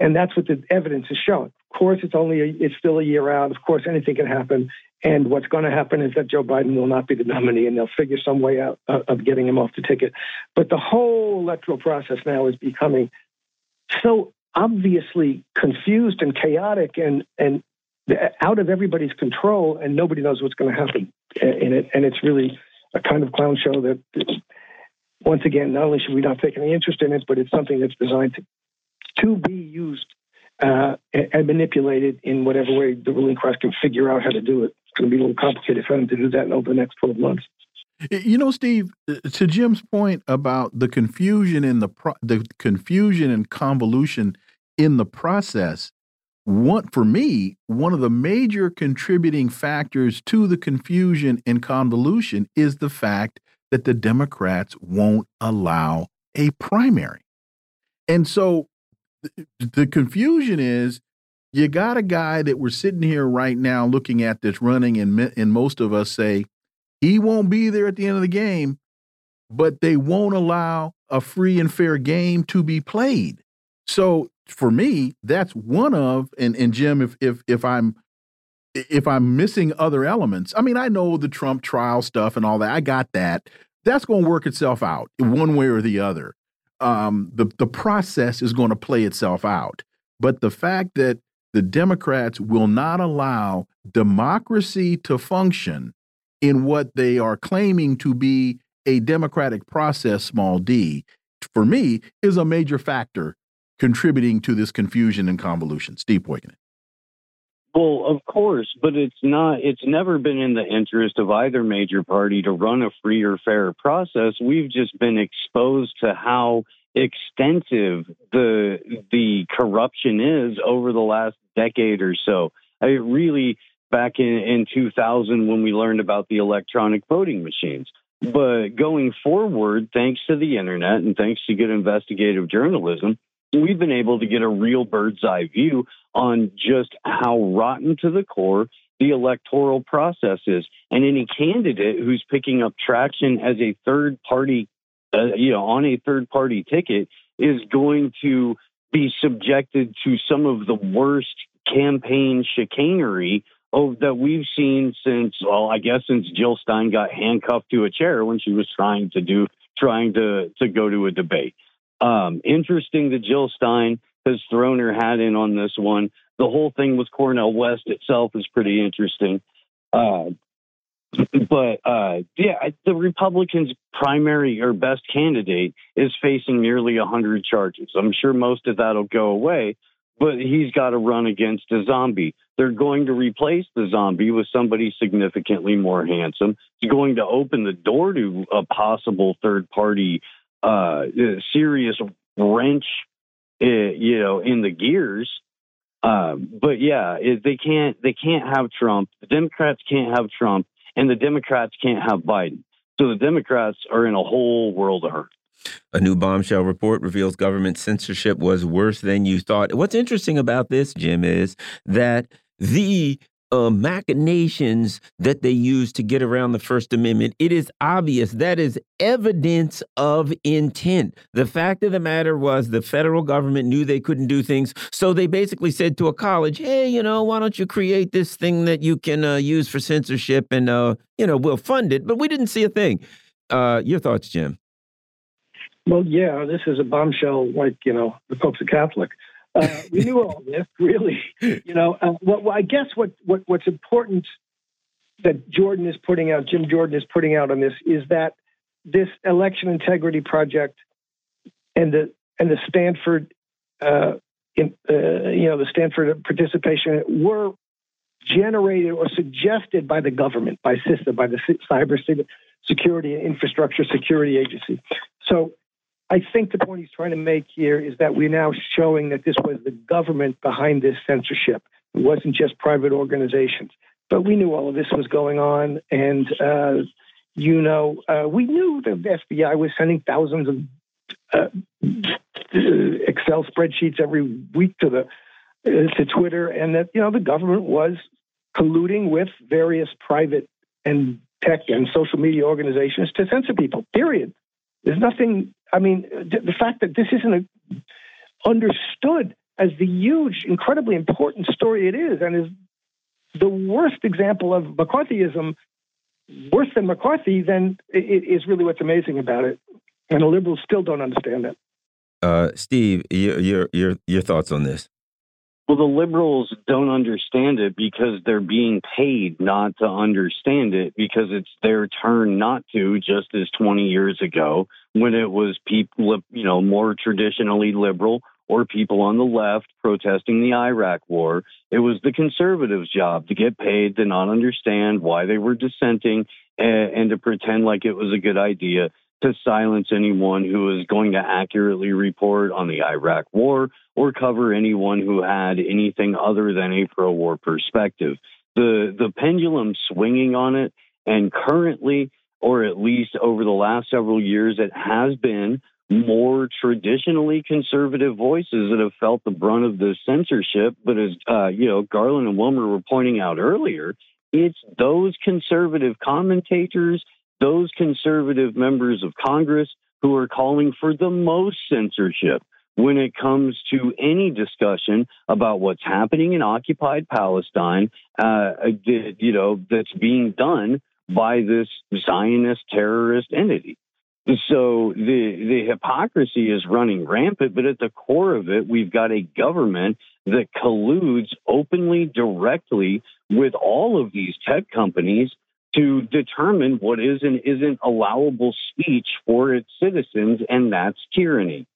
and that's what the evidence is showing. Of course, it's only a, it's still a year out. Of course, anything can happen. And what's going to happen is that Joe Biden will not be the nominee, and they'll figure some way out uh, of getting him off the ticket. But the whole electoral process now is becoming so obviously confused and chaotic, and and out of everybody's control, and nobody knows what's going to happen in it. And it's really a kind of clown show that once again, not only should we not take any interest in it, but it's something that's designed to, to be used uh, and manipulated in whatever way the ruling class can figure out how to do it. It's going to be a little complicated for them to do that over the next 12 months. You know, Steve, uh, to Jim's point about the confusion in the the confusion and convolution in the process, one for me, one of the major contributing factors to the confusion and convolution is the fact that the Democrats won't allow a primary. And so the confusion is you got a guy that we're sitting here right now looking at this running, and, and most of us say he won't be there at the end of the game, but they won't allow a free and fair game to be played. So for me, that's one of and and Jim, if if if I'm if I'm missing other elements, I mean, I know the Trump trial stuff and all that. I got that. That's going to work itself out one way or the other. Um, the the process is going to play itself out. But the fact that the Democrats will not allow democracy to function in what they are claiming to be a democratic process, small d, for me, is a major factor contributing to this confusion and convolution. Steve Poikonen. Well, of course, but it's not, it's never been in the interest of either major party to run a free or fair process. We've just been exposed to how extensive the the corruption is over the last decade or so. I really back in, in 2000 when we learned about the electronic voting machines. But going forward, thanks to the internet and thanks to good investigative journalism, we've been able to get a real bird's eye view on just how rotten to the core the electoral process is. And any candidate who's picking up traction as a third party, uh, you know, on a third party ticket is going to be subjected to some of the worst campaign chicanery that we've seen since, well, I guess since Jill Stein got handcuffed to a chair when she was trying to do, trying to, to go to a debate. Um, interesting that Jill Stein has thrown her hat in on this one. The whole thing with Cornel West itself is pretty interesting. Uh, but uh, yeah, the Republicans' primary or best candidate is facing nearly 100 charges. I'm sure most of that'll go away, but he's got to run against a zombie. They're going to replace the zombie with somebody significantly more handsome. It's going to open the door to a possible third party uh, serious wrench, uh, you know, in the gears. Um, but yeah, it, they can't they can't have Trump. The Democrats can't have Trump, and the Democrats can't have Biden. So the Democrats are in a whole world of hurt. A new bombshell report reveals government censorship was worse than you thought. What's interesting about this, Jim, is that the uh, machinations that they use to get around the First Amendment, it is obvious that is evidence of intent. The fact of the matter was the federal government knew they couldn't do things, so they basically said to a college, "Hey, you know, why don't you create this thing that you can uh, use for censorship, and uh, you know, we'll fund it." But we didn't see a thing. Uh, your thoughts, Jim? Well, yeah, this is a bombshell, like you know, the Pope's a Catholic. Uh, we knew all this, really. You know, uh, well, I guess what, what what's important that Jordan is putting out, Jim Jordan is putting out on this, is that this election integrity project and the and the Stanford, uh, in, uh, you know, the Stanford participation were generated or suggested by the government, by CISA, by the Cyber Security and Infrastructure Security Agency. So I think the point he's trying to make here is that we're now showing that this was the government behind this censorship. It wasn't just private organizations. But we knew all of this was going on. And, uh, you know, uh, we knew the FBI was sending thousands of uh, Excel spreadsheets every week to the uh, to Twitter, and that you know the government was colluding with various private and tech and social media organizations to censor people. Period. There's nothing I mean, the fact that this isn't a, understood as the huge, incredibly important story it is, and is the worst example of McCarthyism, worse than McCarthy, then it is really what's amazing about it. And the liberals still don't understand it. Uh, Steve, your, your your your thoughts on this? Well, the liberals don't understand it because they're being paid not to understand it because it's their turn not to, just as 20 years ago when it was people, you know, more traditionally liberal or people on the left protesting the Iraq war. It was the conservatives' job to get paid to not understand why they were dissenting and, and to pretend like it was a good idea to silence anyone who was going to accurately report on the Iraq war or cover anyone who had anything other than a pro war perspective. The, the pendulum swinging on it, and currently, or at least over the last several years, it has been more traditionally conservative voices that have felt the brunt of the censorship. But as uh, you know, Garland and Wilmer were pointing out earlier, it's those conservative commentators, those conservative members of Congress who are calling for the most censorship when it comes to any discussion about what's happening in occupied Palestine, uh, you know, that's being done by this Zionist terrorist entity. So the the hypocrisy is running rampant, but at the core of it, we've got a government that colludes openly, directly with all of these tech companies to determine what is and isn't allowable speech for its citizens, and that's tyranny.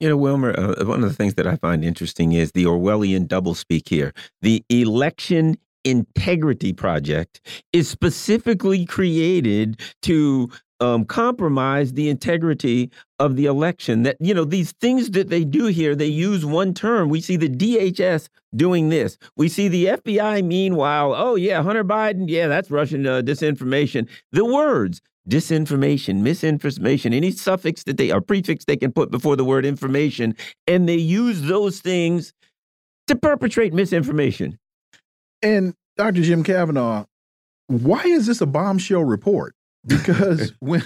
You know, Wilmer, uh, one of the things that I find interesting is the Orwellian doublespeak here. The election Integrity Project is specifically created to um, compromise the integrity of the election. That, you know, these things that they do here, they use one term. We see the DHS doing this. We see the FBI, meanwhile, oh, yeah, Hunter Biden, yeah, that's Russian uh, disinformation. The words disinformation, misinformation, any suffix that they or prefix they can put before the word information, and they use those things to perpetrate misinformation. And Dr. Jim Kavanagh, why is this a bombshell report? Because <laughs> when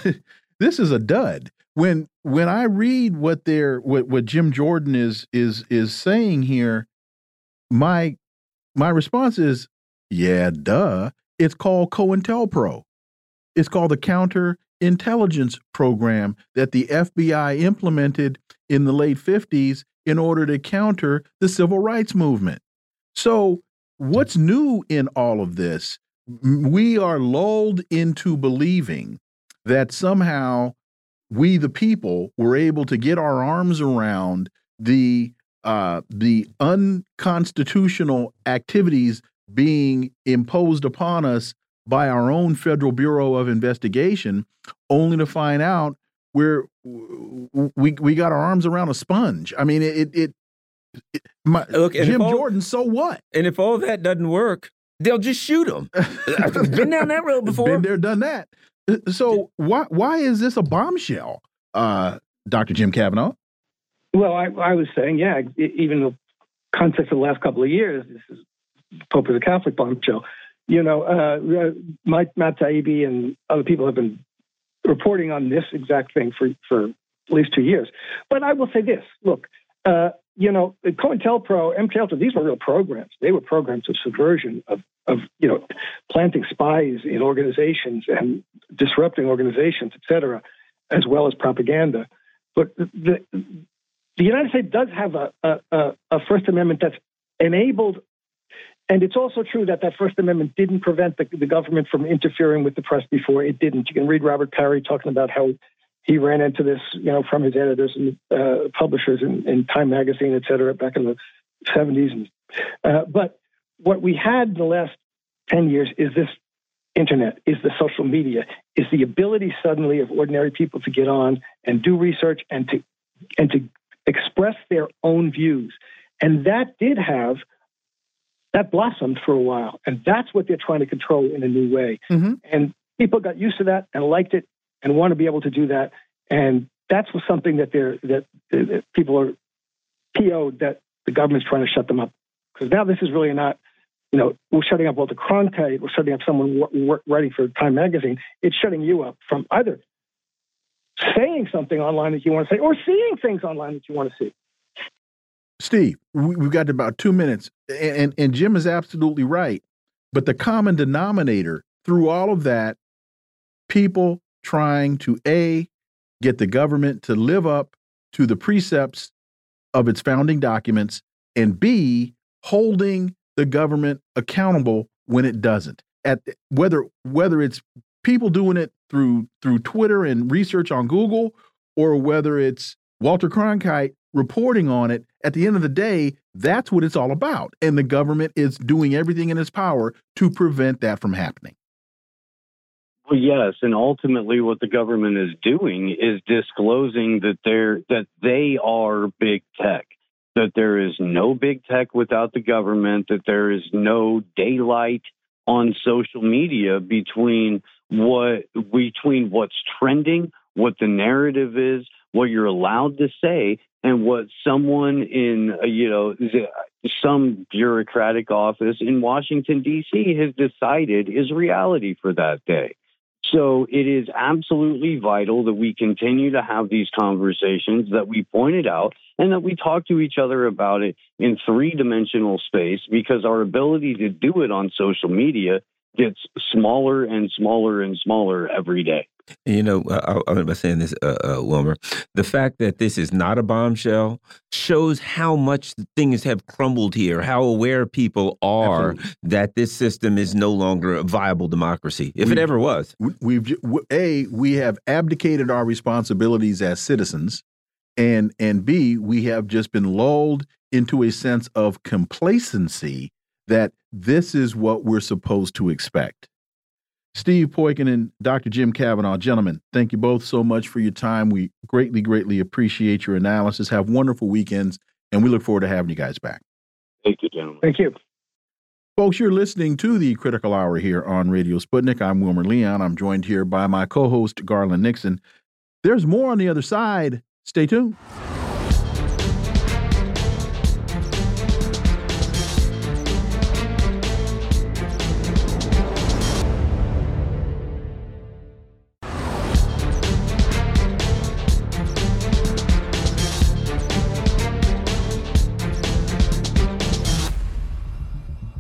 this is a dud. When when I read what they're what, what Jim Jordan is is is saying here, my my response is, yeah, duh. It's called COINTELPRO. It's called the Counter Intelligence Program that the FBI implemented in the late 50s in order to counter the civil rights movement. So what's new in all of this? We are lulled into believing that somehow we, the people, were able to get our arms around the uh, the unconstitutional activities being imposed upon us by our own Federal Bureau of Investigation, only to find out we're we we got our arms around a sponge. I mean, it it my, Look, Jim all, Jordan, so what? And if all that doesn't work, they'll just shoot him. <laughs> I've been down that road before. Been there, done that. Uh, so why why is this a bombshell, uh, Dr. Jim Kavanagh? Well, I, I, was saying, yeah, even the context of the last couple of years, this is Pope is a Catholic bombshell. You know, uh, uh, Mike Matt Taibbi and other people have been reporting on this exact thing for for at least two years. But I will say this: look, uh, you know, COINTELPRO, MKUltra, these were real programs. They were programs of subversion, of, of you know, planting spies in organizations and disrupting organizations, et cetera, as well as propaganda. But the, the United States does have a, a, a First Amendment that's enabled, and it's also true that that First Amendment didn't prevent the, the government from interfering with the press before. It didn't. You can read Robert Parry talking about how he ran into this, you know, from his editors and uh, publishers in, in, Time Magazine, et cetera, back in the 70s. And, uh, but what we had in the last 10 years is this internet, is the social media, is the ability suddenly of ordinary people to get on and do research and to and to express their own views. And that did have that blossomed for a while, and that's what they're trying to control in a new way. Mm-hmm. And people got used to that and liked it and want to be able to do that. And that's something that they're that, that people are PO'd that the government's trying to shut them up because now this is really not. You know, we're shutting up Walter Cronkite. We're shutting up someone writing for Time Magazine. It's shutting you up from either saying something online that you want to say or seeing things online that you want to see. Steve, we've got about two minutes, and, and Jim is absolutely right. But the common denominator through all of that, people trying to A, get the government to live up to the precepts of its founding documents, and B, holding the government accountable when it doesn't. At whether whether it's people doing it through through Twitter and research on Google, or whether it's Walter Cronkite reporting on it. At the end of the day, that's what it's all about. And the government is doing everything in its power to prevent that from happening. Well, yes, and ultimately, what the government is doing is disclosing that they're that they are big tech. That there is no big tech without the government. That there is no daylight on social media between what between what's trending, what the narrative is, what you're allowed to say, and what someone in uh, you know some bureaucratic office in Washington D.C. has decided is reality for that day. So it is absolutely vital that we continue to have these conversations that we pointed out and that we talk to each other about it in three dimensional space because our ability to do it on social media gets smaller and smaller and smaller every day. You know, I, I'm saying this, uh, uh, Wilmer. The fact that this is not a bombshell shows how much things have crumbled here, how aware people are Absolutely. that this system is no longer a viable democracy, if we've, it ever was. We've a we have abdicated our responsibilities as citizens, and and b we have just been lulled into a sense of complacency that this is what we're supposed to expect. Steve Poikin and Dr. Jim Kavanagh, gentlemen, thank you both so much for your time. We greatly, greatly appreciate your analysis. Have wonderful weekends, and we look forward to having you guys back. Thank you, gentlemen. Thank you. Folks, you're listening to the Critical Hour here on Radio Sputnik. I'm Wilmer Leon. I'm joined here by my co host, Garland Nixon. There's more on the other side. Stay tuned.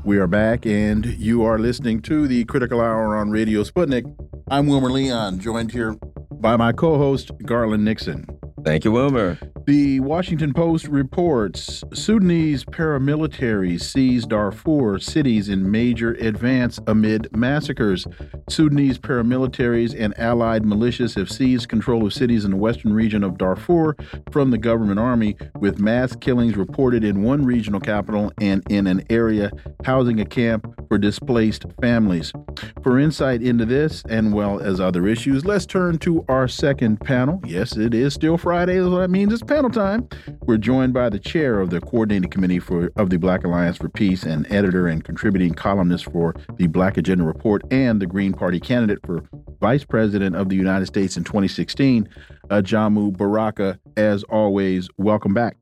We are back, and you are listening to the Critical Hour on Radio Sputnik. I'm Wilmer Leon, joined here by my co host, Garland Nixon. Thank you, Wilmer. The Washington Post reports Sudanese paramilitaries seized Darfur cities in major advance amid massacres. Sudanese paramilitaries and allied militias have seized control of cities in the western region of Darfur from the government army, with mass killings reported in one regional capital and in an area housing a camp for displaced families. For insight into this, and well as other issues, let's turn to our second panel. Yes, it is still Friday, that's what that means. It's panel time. We're joined by the chair of the coordinating committee for of the Black Alliance for Peace and editor and contributing columnist for the Black Agenda Report and the Green Party candidate for Vice President of the United States in 2016, Ajamu Baraka. As always, welcome back.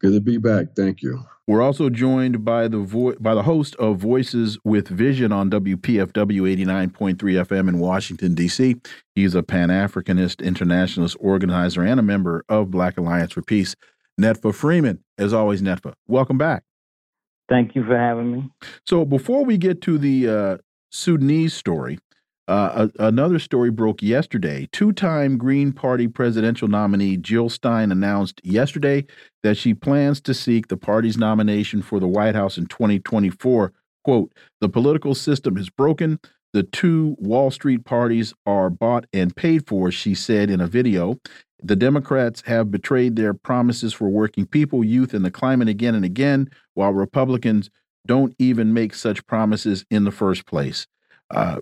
Good to be back. Thank you. We're also joined by the by the host of Voices with Vision on WPFW 89.3 FM in Washington D.C. He's a Pan Africanist, internationalist organizer, and a member of Black Alliance for Peace. Netfa Freeman, as always, Netfa, welcome back. Thank you for having me. So before we get to the uh, Sudanese story, uh, a, another story broke yesterday. Two time Green Party presidential nominee Jill Stein announced yesterday that she plans to seek the party's nomination for the White House in 2024. Quote, the political system is broken. The two Wall Street parties are bought and paid for, she said in a video. The Democrats have betrayed their promises for working people, youth, and the climate again and again, while Republicans don't even make such promises in the first place. Uh,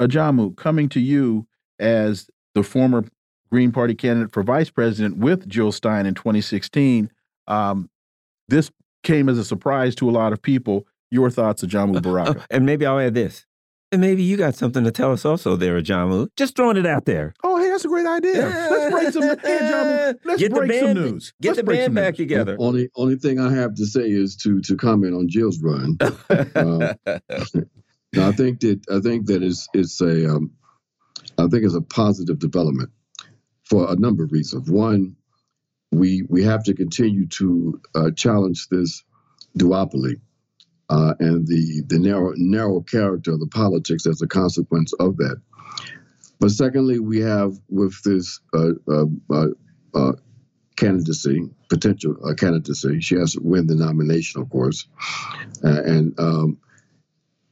Ajamu, coming to you as the former Green Party candidate for vice president with Jill Stein in 2016, um, this came as a surprise to a lot of people. Your thoughts, Ajamu uh, <laughs> Baraka? Uh, and maybe I'll add this. And maybe you got something to tell us also there, Ajamu. Just throwing it out there. Oh, hey, that's a great idea. Let's break some. Hey, Ajamu, <laughs> let's get break band, some news. Get let's the band back news. together. Only only thing I have to say is to to comment on Jill's run. <laughs> uh, I think that I think that is it's a um, I think it's a positive development for a number of reasons. One, we we have to continue to uh, challenge this duopoly uh, and the the narrow narrow character of the politics as a consequence of that. But secondly, we have with this uh, uh, uh, uh candidacy, potential candidacy, she has to win the nomination, of course, and um,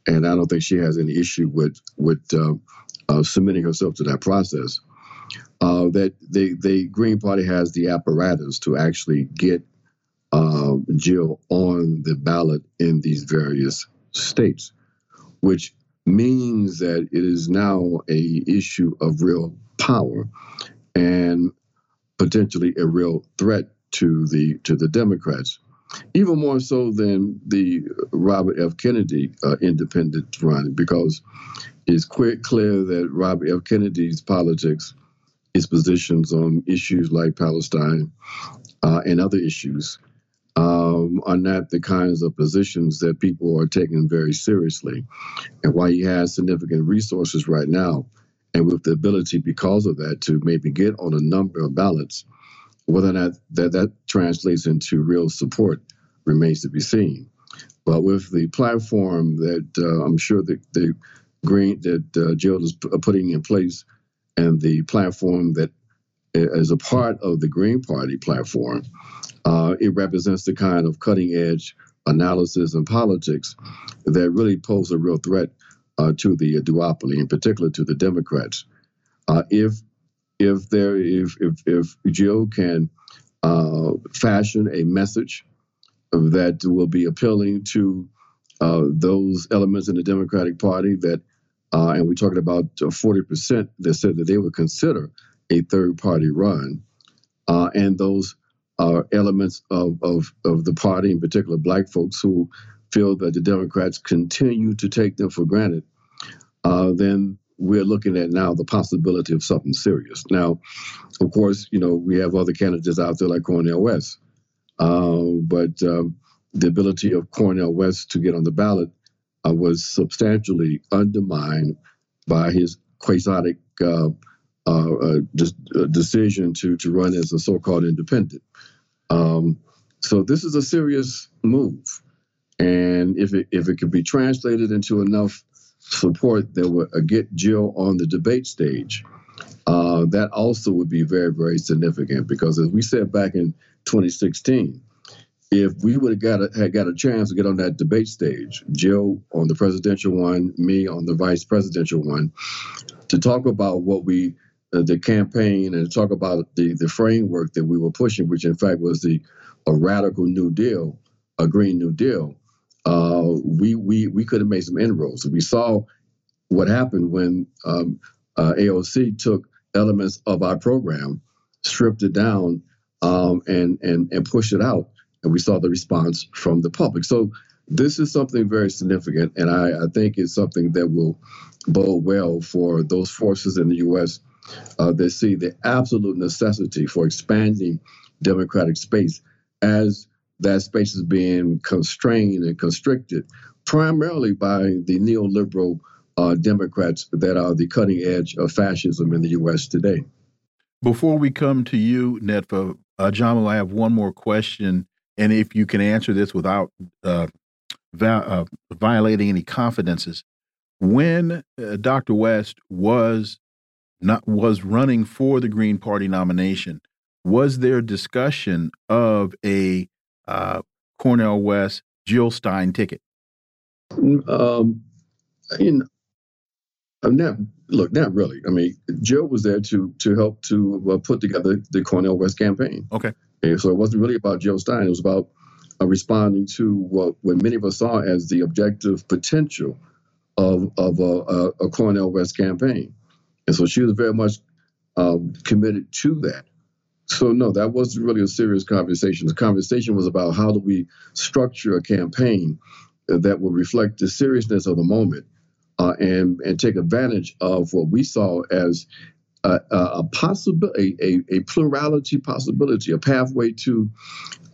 and I don't think she has any issue with with uh, uh, submitting herself to that process. uh, that the the Green Party has the apparatus to actually get uh, Jill on the ballot in these various states, which means that it is now a issue of real power and potentially a real threat to the to the Democrats, even more so than the Robert F. Kennedy uh, independent run, because it's quite clear that Robert F. Kennedy's politics, his positions on issues like Palestine uh, and other issues, um, are not the kinds of positions that people are taking very seriously. And while he has significant resources right now, and with the ability because of that to maybe get on a number of ballots, whether or not that, that translates into real support remains to be seen. But with the platform that uh, I'm sure that the green that uh, Jill is p- putting in place, and the platform that is a part of the Green Party platform, uh, it represents the kind of cutting edge analysis and politics that really pose a real threat uh, to the duopoly, in particular to the Democrats. Uh, if if there if if, if Jill can uh, fashion a message that will be appealing to uh, those elements in the Democratic Party that, uh, and we're talking about 40% that said that they would consider a third party run, uh, and those are elements of, of, of the party, in particular black folks who feel that the Democrats continue to take them for granted, uh, then we're looking at now the possibility of something serious. Now, of course, you know, we have other candidates out there like Cornel West, uh, but um, the ability of Cornel West to get on the ballot uh, was substantially undermined by his quixotic uh, uh, uh, decision to to run as a so-called independent. Um, so this is a serious move, and if it if it could be translated into enough support that would uh, get Jill on the debate stage, uh, that also would be very very significant because as we said back in 2016, if we would have got a, had got a chance to get on that debate stage, Jill on the presidential one, me on the vice presidential one, to talk about what we uh, the campaign and talk about the the framework that we were pushing, which in fact was the a radical New Deal, a Green New Deal. Uh, we we we could have made some inroads. We saw what happened when um, uh, AOC took elements of our program, stripped it down, um, and and and pushed it out, and we saw the response from the public. So this is something very significant, and I, I think it's something that will bode well for those forces in the U.S uh, that see the absolute necessity for expanding democratic space as that space is being constrained and constricted primarily by the neoliberal uh, Democrats that are the cutting edge of fascism in the U.S. today. Before we come to you, Netfa, uh, Jamal, I have one more question. And if you can answer this without uh, uh violating any confidences, when uh, Dr. West was not was running for the Green Party nomination, was there discussion of a uh, Cornel West Jill Stein ticket? Um, in not look, not really. I mean, Jill was there to to help to uh, put together the Cornel West campaign. Okay, and so it wasn't really about Jill Stein. It was about uh, responding to what what many of us saw as the objective potential of of a, a, a Cornel West campaign. And so she was very much um, committed to that. So, no, that wasn't really a serious conversation. The conversation was about how do we structure a campaign that will reflect the seriousness of the moment uh, and, and take advantage of what we saw as a, a possibility, a, a, plurality possibility, a pathway to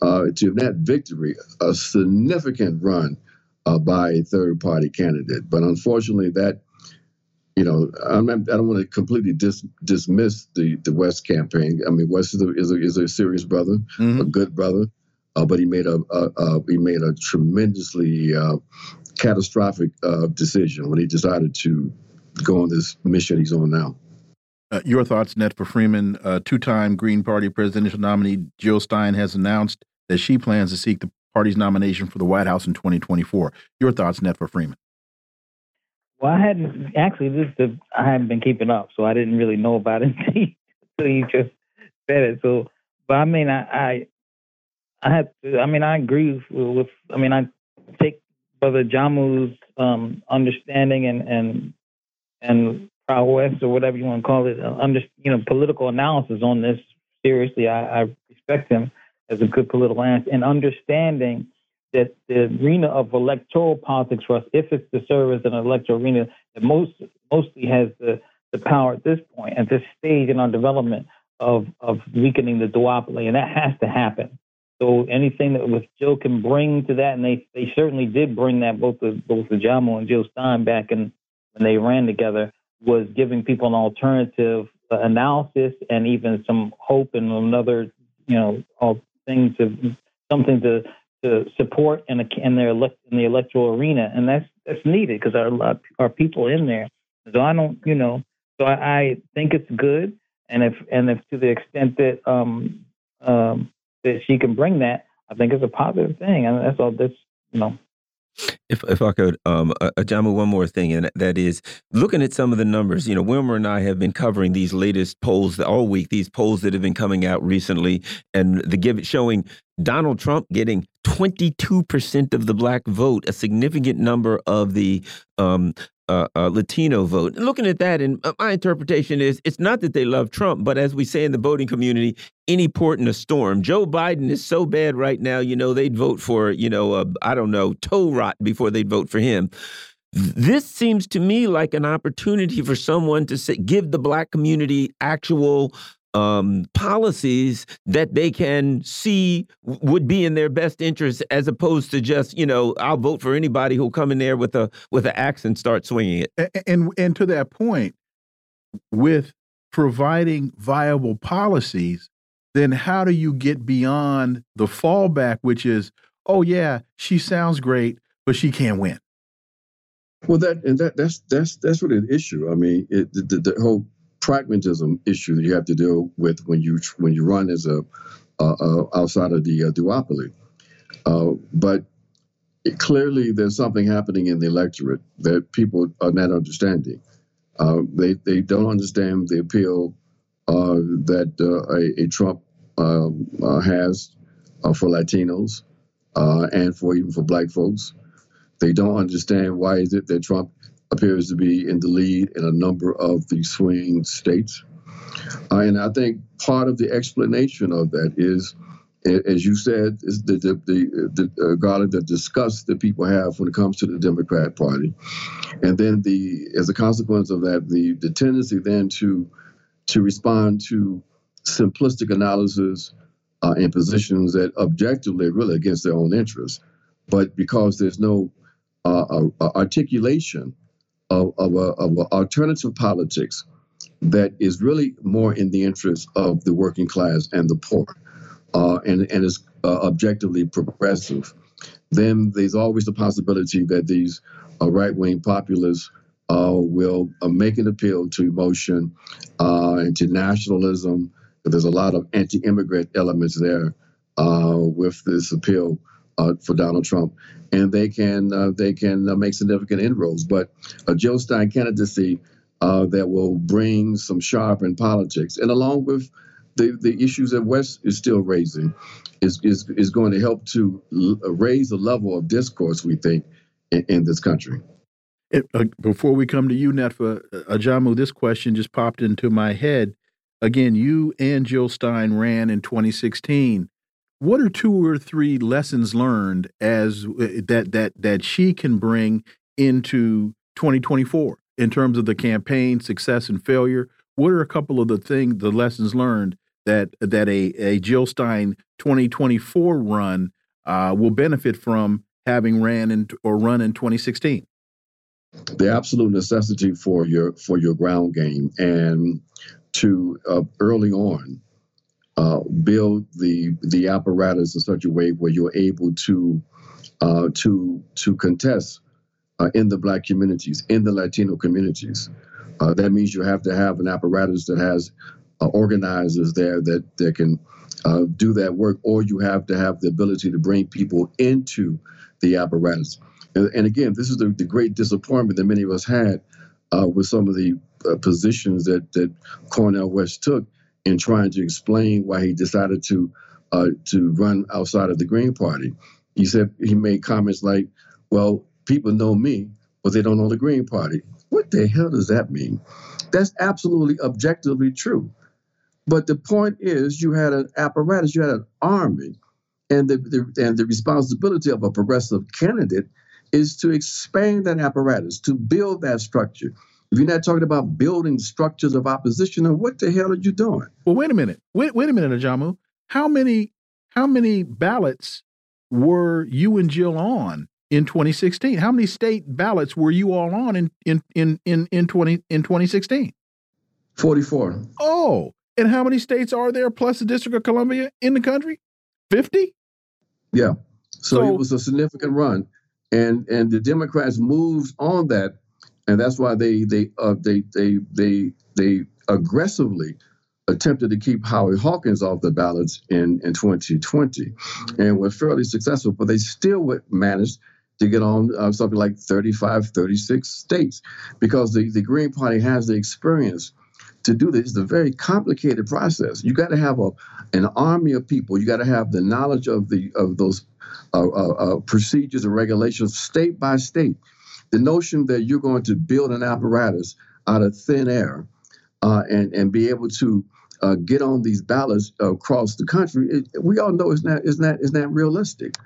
uh, to that victory, a significant run uh, by a third party candidate. But unfortunately, that you know, I'm not, I don't want to completely dis, dismiss the, the West campaign. I mean, West is a, is a, is a serious brother, mm-hmm. a good brother, uh, but he made a, a, a, he made a tremendously uh, catastrophic uh, decision when he decided to go on this mission he's on now. Uh, your thoughts, Netfa Freeman, uh, two-time Green Party presidential nominee Jill Stein has announced that she plans to seek the party's nomination for the White House in 2024. Your thoughts, Netfa Freeman. Well, I hadn't actually. This the I hadn't been keeping up, so I didn't really know about <laughs> it until you just said it. So, but I mean, I, I, I have to. I mean, I agree with. with I mean, I take Brother Jamu's um, understanding and and and prowess or whatever you want to call it, uh, under you know, political analysis on this seriously. I, I respect him as a good political analyst and understanding that the arena of electoral politics for us, if it's to serve as an electoral arena, that most mostly has the, the power at this point, at this stage in our development of of weakening the duopoly, and that has to happen. So anything that with Jill can bring to that, and they they certainly did bring that both the both the Jamo and Jill Stein back in when they ran together was giving people an alternative uh, analysis and even some hope and another you know all things to something to to support in, a, in their in the electoral arena, and that's that's needed because lot our people in there. So I don't, you know, so I, I think it's good, and if and if to the extent that um um that she can bring that, I think it's a positive thing, and that's all. That's you know, if if I could, um, Ajamu, one more thing, and that is looking at some of the numbers. You know, Wilmer and I have been covering these latest polls all week. These polls that have been coming out recently, and the give showing Donald Trump getting 22% of the black vote, a significant number of the um, uh, uh, Latino vote. Looking at that, and uh, my interpretation is it's not that they love Trump, but as we say in the voting community, any port in a storm. Joe Biden is so bad right now, you know, they'd vote for, you know, uh, I don't know, toe rot before they'd vote for him. This seems to me like an opportunity for someone to say, give the black community actual um, policies that they can see would be in their best interest, as opposed to just you know I'll vote for anybody who'll come in there with a with an axe and start swinging it. And and, and to that point, with providing viable policies, then how do you get beyond the fallback, which is oh yeah, she sounds great, but she can't win. Well, that and that that's that's that's really an issue. I mean, it, the, the whole pragmatism issue that you have to deal with when you when you run as a uh, outside of the uh, duopoly. Uh, but it, clearly, there's something happening in the electorate that people are not understanding. Uh, they they don't understand the appeal that a, a, Trump um, has for Latinos and for even for Black folks. They don't understand why is it that Trump appears to be in the lead in a number of the swing states. Uh, and I think part of the explanation of that is, as you said, is the the the, the uh, Garland, the disgust that people have when it comes to the Democrat Party, and then the as a consequence of that, the the tendency then to to respond to simplistic analysis uh, and positions that objectively really against their own interests, but because there's no uh, uh articulation of, of, a, of a alternative politics that is really more in the interest of the working class and the poor uh, and, and is uh, objectively progressive, then there's always the possibility that these uh, right wing populists uh, will uh, make an appeal to emotion uh, and to nationalism. There's a lot of anti immigrant elements there with this appeal for Donald Trump and they can uh, they can uh, make significant inroads. But a Jill Stein candidacy uh, that will bring some sharp in politics, and along with the, the issues that West is still raising, is is, is going to help to raise the level of discourse we think in, in this country. It, uh, before we come to you, Netfa, uh, Ajamu, this question just popped into my head. Again, you and Jill Stein ran in 2016 what are two or three lessons learned as uh, that that that she can bring into 2024 in terms of the campaign success and failure? What are a couple of the things the lessons learned that that a, a jill stein 2024 run uh, will benefit from having ran in, or run in 2016 the absolute necessity for your for your ground game and to uh, early on uh, build the the apparatus in such a way where you're able to uh, to to contest uh, in the black communities, in the Latino communities. Uh, that means you have to have an apparatus that has uh, organizers there that that can uh, do that work, or you have to have the ability to bring people into the apparatus. And, and again, this is the, the, great disappointment that many of us had with some of the positions that that Cornel West took in trying to explain why he decided to uh, to run outside of the Green Party. He said he made comments like, "Well, people know me, but they don't know the Green Party." What the hell does that mean? That's absolutely objectively true. But the point is, you had an apparatus, you had an army, and the, the and the responsibility of a progressive candidate is to expand that apparatus, to build that structure. If you're not talking about building structures of opposition, then what the hell are you doing? Well, wait a minute. Wait, wait a minute, Ajamu. How many how many ballots were you and Jill on in 2016? How many state ballots were you all on in in in in, in 20 in 2016? 44. Oh, and how many states are there plus the District of Columbia in the country? 50? Yeah. So, so it was a significant run and and the Democrats moved on that, and that's why they they uh, they they they they aggressively attempted to keep Howie Hawkins off the ballots in in 2020, and were fairly successful. But they still managed to get on uh, something like 35, 36 states because the, the Green Party has the experience to do this. It's a very complicated process. You got to have a an army of people. You got to have the knowledge of the of those uh, uh, uh, procedures and regulations state by state. The notion that you're going to build an apparatus out of thin air uh, and and be able to uh, get on these ballots across the country, it, we all know it's not it's not it's not realistic.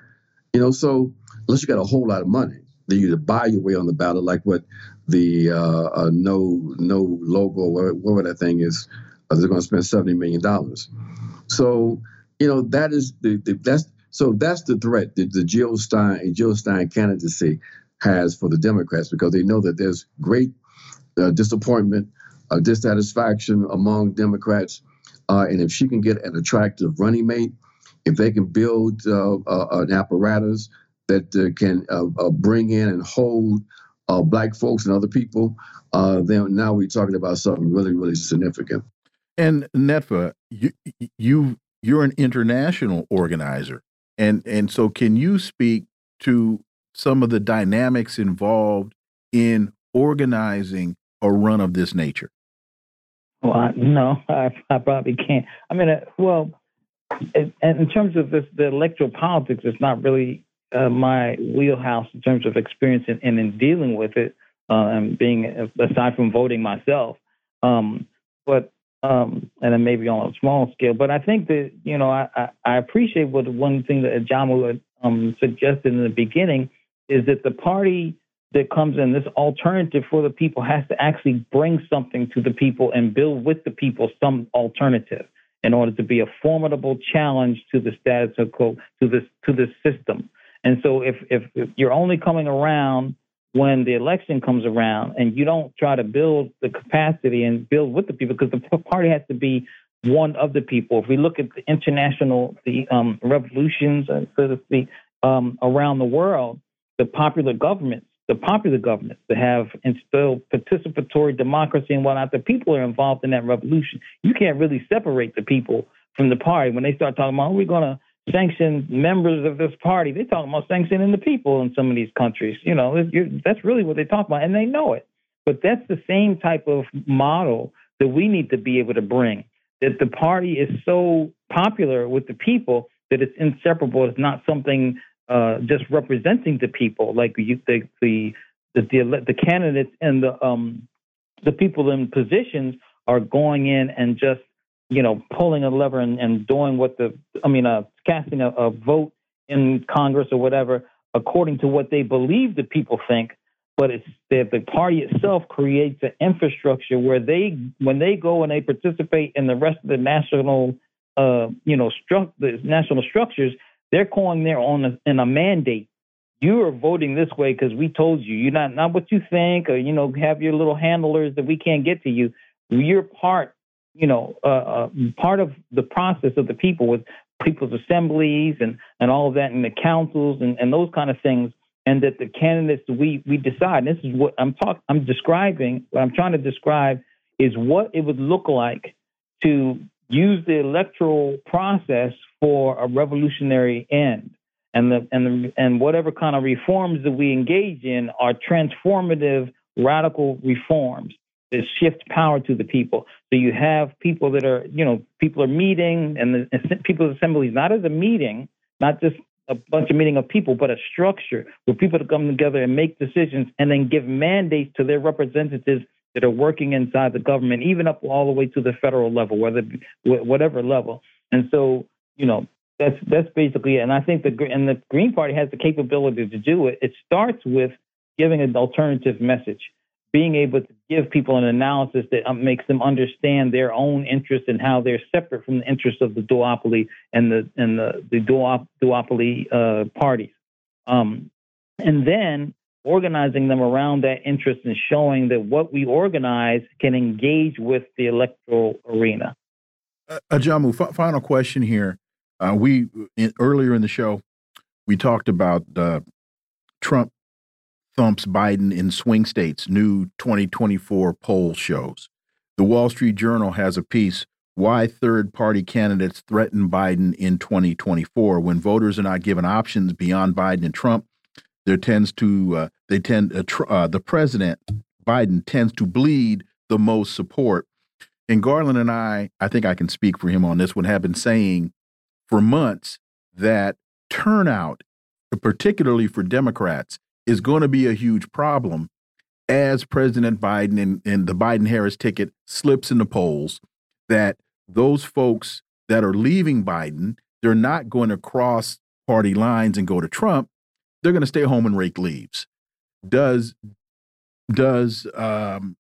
You know, so unless you got a whole lot of money, then you buy your way on the ballot, like what the uh, no no logo whatever that thing is. they're going to spend seventy million dollars. So you know that is the, the that's so that's the threat that the Jill Stein Jill Stein candidacy has for the Democrats because they know that there's great uh, disappointment, uh, dissatisfaction among Democrats, uh, and if she can get an attractive running mate, if they can build uh, uh, an apparatus that uh, can bring in and hold black folks and other people, then now we're talking about something really, really significant. And Netfa, you you you're an international organizer. And and so can you speak to some of the dynamics involved in organizing a run of this nature? Well, I, no, I, I probably can't. I mean, uh, well, it, in terms of this, the electoral politics, it's not really uh, my wheelhouse in terms of experience and, in, in dealing with it uh, and being aside from voting myself. Um, but um, and then maybe on a small scale. But I think that you know I, I, I appreciate what one thing that Jamu um, suggested in the beginning is that the party that comes in, this alternative for the people, has to actually bring something to the people and build with the people some alternative in order to be a formidable challenge to the status quo, to this to this system. And so if, if, if you're only coming around when the election comes around and you don't try to build the capacity and build with the people because the party has to be one of the people. If we look at the international the um, revolutions, uh, so to speak, um, around the world, the popular governments, the popular governments that have instilled participatory democracy and whatnot, the people are involved in that revolution. You can't really separate the people from the party when they start talking about, oh, we're going to sanction members of this party. They're talking about sanctioning the people in some of these countries. You know, that's really what they talk about, and they know it. But that's the same type of model that we need to be able to bring. That the party is so popular with the people that it's inseparable. It's not something uh, just representing the people, like you, the, the the the candidates and the um the people in positions are going in and just you know, pulling a lever and, and doing what the, I mean, uh, casting a, a vote in Congress or whatever according to what they believe the people think. But it's that the party itself creates an infrastructure where they, when they go and they participate in the rest of the national, uh, you know, stru- the national structures, they're calling their own a, in a mandate. You are voting this way because we told you. You're not not what you think, or you know, have your little handlers that we can't get to you. You're part you know, uh, uh, part of the process of the people with people's assemblies and, and all of that and the councils and, and those kind of things. And that the candidates we, we decide, this is what I'm talking, I'm describing, what I'm trying to describe is what it would look like to use the electoral process for a revolutionary end. And the and the, and whatever kind of reforms that we engage in are transformative, radical reforms that shift power to the people. So you have people that are, you know, people are meeting and the people's assemblies, not as a meeting, not just a bunch of meeting of people, but a structure where people to come together and make decisions and then give mandates to their representatives that are working inside the government, even up all the way to the federal level, whether whatever level. And so, you know, that's that's basically it. And I think the and the Green Party has the capability to do it. It starts with giving an alternative message, being able to give people an analysis that um, makes them understand their own interests and how they're separate from the interests of the duopoly and the and the the duopoly uh, parties. Um, and then organizing them around that interest and showing that what we organize can engage with the electoral arena. Uh, Ajamu, final question here. Uh, we in, earlier in the show we talked about uh, Trump thumps Biden in swing states. New 2024 poll shows. The Wall Street Journal has a piece why third party candidates threaten Biden in 2024 when voters are not given options beyond Biden and Trump there tends to uh, they tend uh, uh, the president Biden tends to bleed the most support. And Garland and I, I think I can speak for him on this one, have been saying for months that turnout, particularly for Democrats, is going to be a huge problem as President Biden and, and the Biden Harris ticket slips in the polls. That those folks that are leaving Biden, they're not going to cross party lines and go to Trump they're going to stay home and rake leaves. Does does um,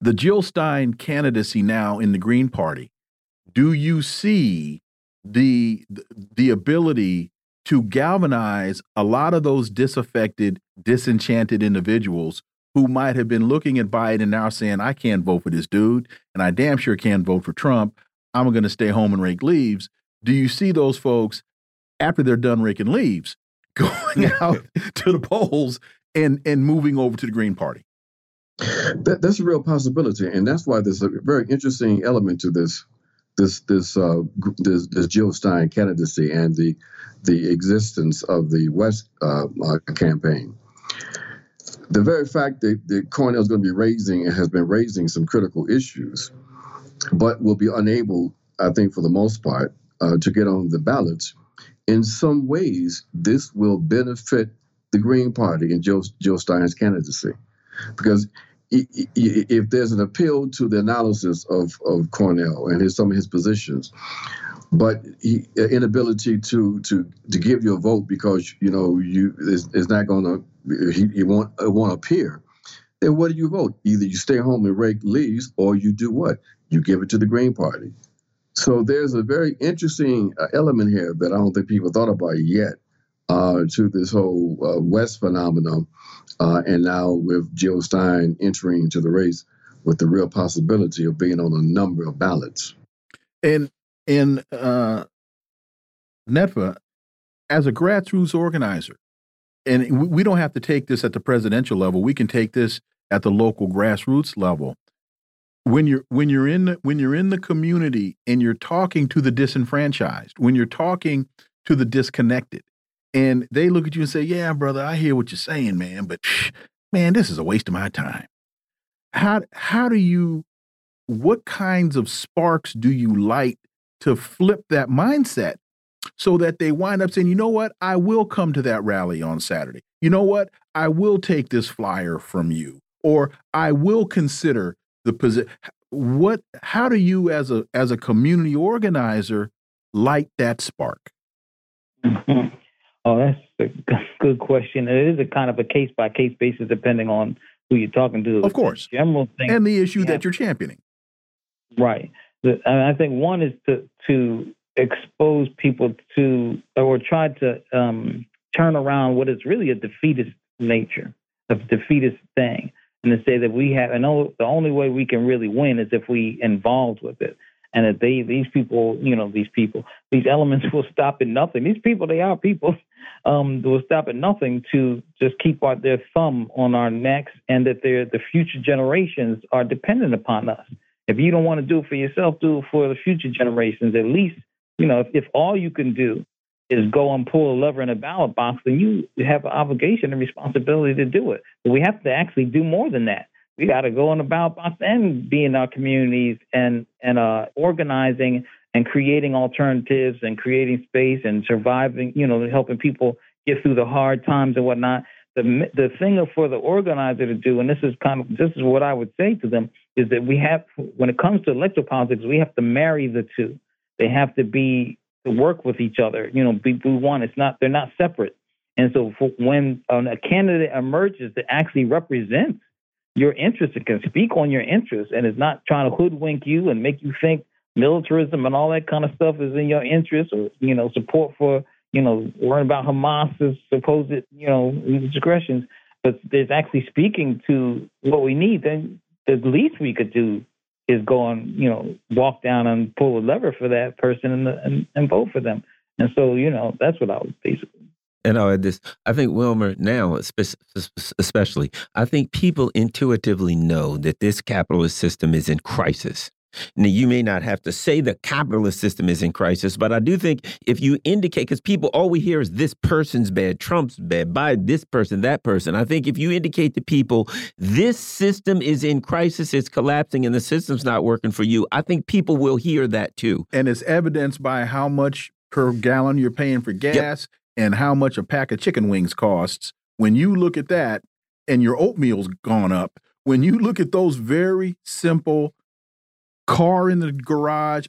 the Jill Stein candidacy now in the Green Party? Do you see the the ability to galvanize a lot of those disaffected, disenchanted individuals who might have been looking at Biden and now saying, "I can't vote for this dude, and I damn sure can't vote for Trump. I'm going to stay home and rake leaves." Do you see those folks after they're done raking leaves going <laughs> out to the polls and and moving over to the Green Party. That, that's a real possibility, and that's why there's a very interesting element to this this this uh, this, this Jill Stein candidacy and the the existence of the West uh, uh, campaign. The very fact that, that Cornel is going to be raising and has been raising some critical issues, but will be unable, I think, for the most part, uh, to get on the ballots in some ways, this will benefit the Green Party and Joe, Joe Stein's candidacy. Because if there's an appeal to the analysis of, of Cornel and his, some of his positions, but he, inability to to to give you a vote because you know you is, is not going to he, he won't it won't appear. Then what do you vote? Either you stay home and rake leaves, or you do what? You give it to the Green Party. So there's a very interesting uh, element here that I don't think people thought about yet uh, to this whole uh, West phenomenon. Uh, and now with Jill Stein entering into the race with the real possibility of being on a number of ballots. And in uh, Netfa, as a grassroots organizer, and we don't have to take this at the presidential level, we can take this at the local grassroots level when you're when you're in the, when you're in the community and you're talking to the disenfranchised, when you're talking to the disconnected, and they look at you and say, "Yeah, brother, I hear what you're saying, man, but man, this is a waste of my time." How how do you what kinds of sparks do you light to flip that mindset so that they wind up saying, "You know what? I will come to that rally on Saturday. You know what? I will take this flyer from you." Or I will consider the position what how do you as a as a community organizer light that spark? <laughs> Oh that's a good question it is a kind of a case by case basis depending on who you're talking to. Of course. The general thing and the issue that you're championing. Right. The, i think one is to to expose people to or try to um, turn around what is really a defeatist nature a defeatist thing and to say that we have, and the only way we can really win is if we involved with it. And that they, these people, you know, these people, these elements <laughs> will stop at nothing. These people, they are people, <laughs> um, will stop at nothing to just keep our, their thumb on our necks, and that they're, the future generations are dependent upon us. If you don't want to do it for yourself, do it for the future generations. At least, you know, if, if all you can do is go and pull a lever in a ballot box, then you have an obligation and responsibility to do it. But we have to actually do more than that. we got to go in the ballot box and be in our communities and and uh, organizing and creating alternatives and creating space and surviving. You know, helping people get through the hard times and whatnot. The the thing for the organizer to do, and this is kind of this is what I would say to them, is that we have when it comes to electoral politics, we have to marry the two. They have to be to work with each other. You know, be one. It's not they're not separate. And so when um, a candidate emerges that actually represents your interests and can speak on your interests and is not trying to hoodwink you and make you think militarism and all that kind of stuff is in your interest or, you know, support for, you know, worrying about Hamas's supposed, you know, aggressions, but there's actually speaking to what we need, then the least we could do is go and, you know, walk down and pull a lever for that person and, and, and vote for them. And so, you know, that's what I was basically and I'll add this. I think Wilmer now, especially, I think people intuitively know that this capitalist system is in crisis. Now, you may not have to say the capitalist system is in crisis, but I do think if you indicate, because people, all we hear is this person's bad, Trump's bad, by this person, that person. I think if you indicate to people this system is in crisis, it's collapsing, and the system's not working for you, I think people will hear that too. And it's evidenced by how much per gallon you're paying for gas. Yep and how much a pack of chicken wings costs, when you look at that and your oatmeal's gone up, when you look at those very simple car in the garage,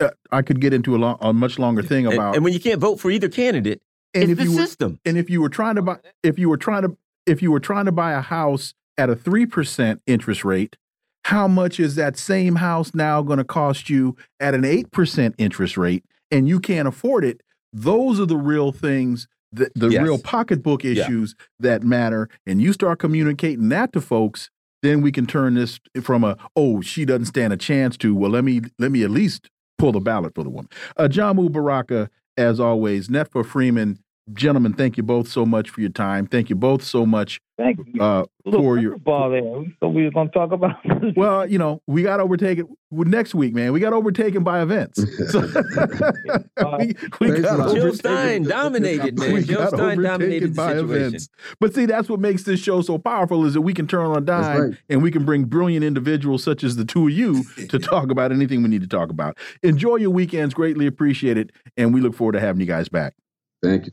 uh, I could get into a, long, a much longer thing about. And, and, when you can't vote for either candidate, and if the you system. Were, and if you were trying to buy, if you were trying to, if you were trying to buy a house at a three percent interest rate, how much is that same house now going to cost you at an eight percent interest rate, and you can't afford it? Those are the real things the, the yes. real pocketbook issues yeah. that matter and you start communicating that to folks then we can turn this from a oh she doesn't stand a chance to well let me let me at least pull the ballot for the woman. Uh, Jamu Baraka as always Netfa Freeman gentlemen, thank you both so much for your time. Thank you both so much. Thank you. Uh, for your ball there. So we were going to talk about. <laughs> well, you know, we got overtaken next week, man. We got overtaken by events. <laughs> So, <laughs> we, we got Jill Stein dominated, man. We Jill Stein dominated by events. But see, that's what makes this show so powerful is that we can turn on a dime right. and we can bring brilliant individuals such as the two of you to talk about anything we need to talk about. Enjoy your weekends. Greatly appreciate it. And we look forward to having you guys back. Thank you.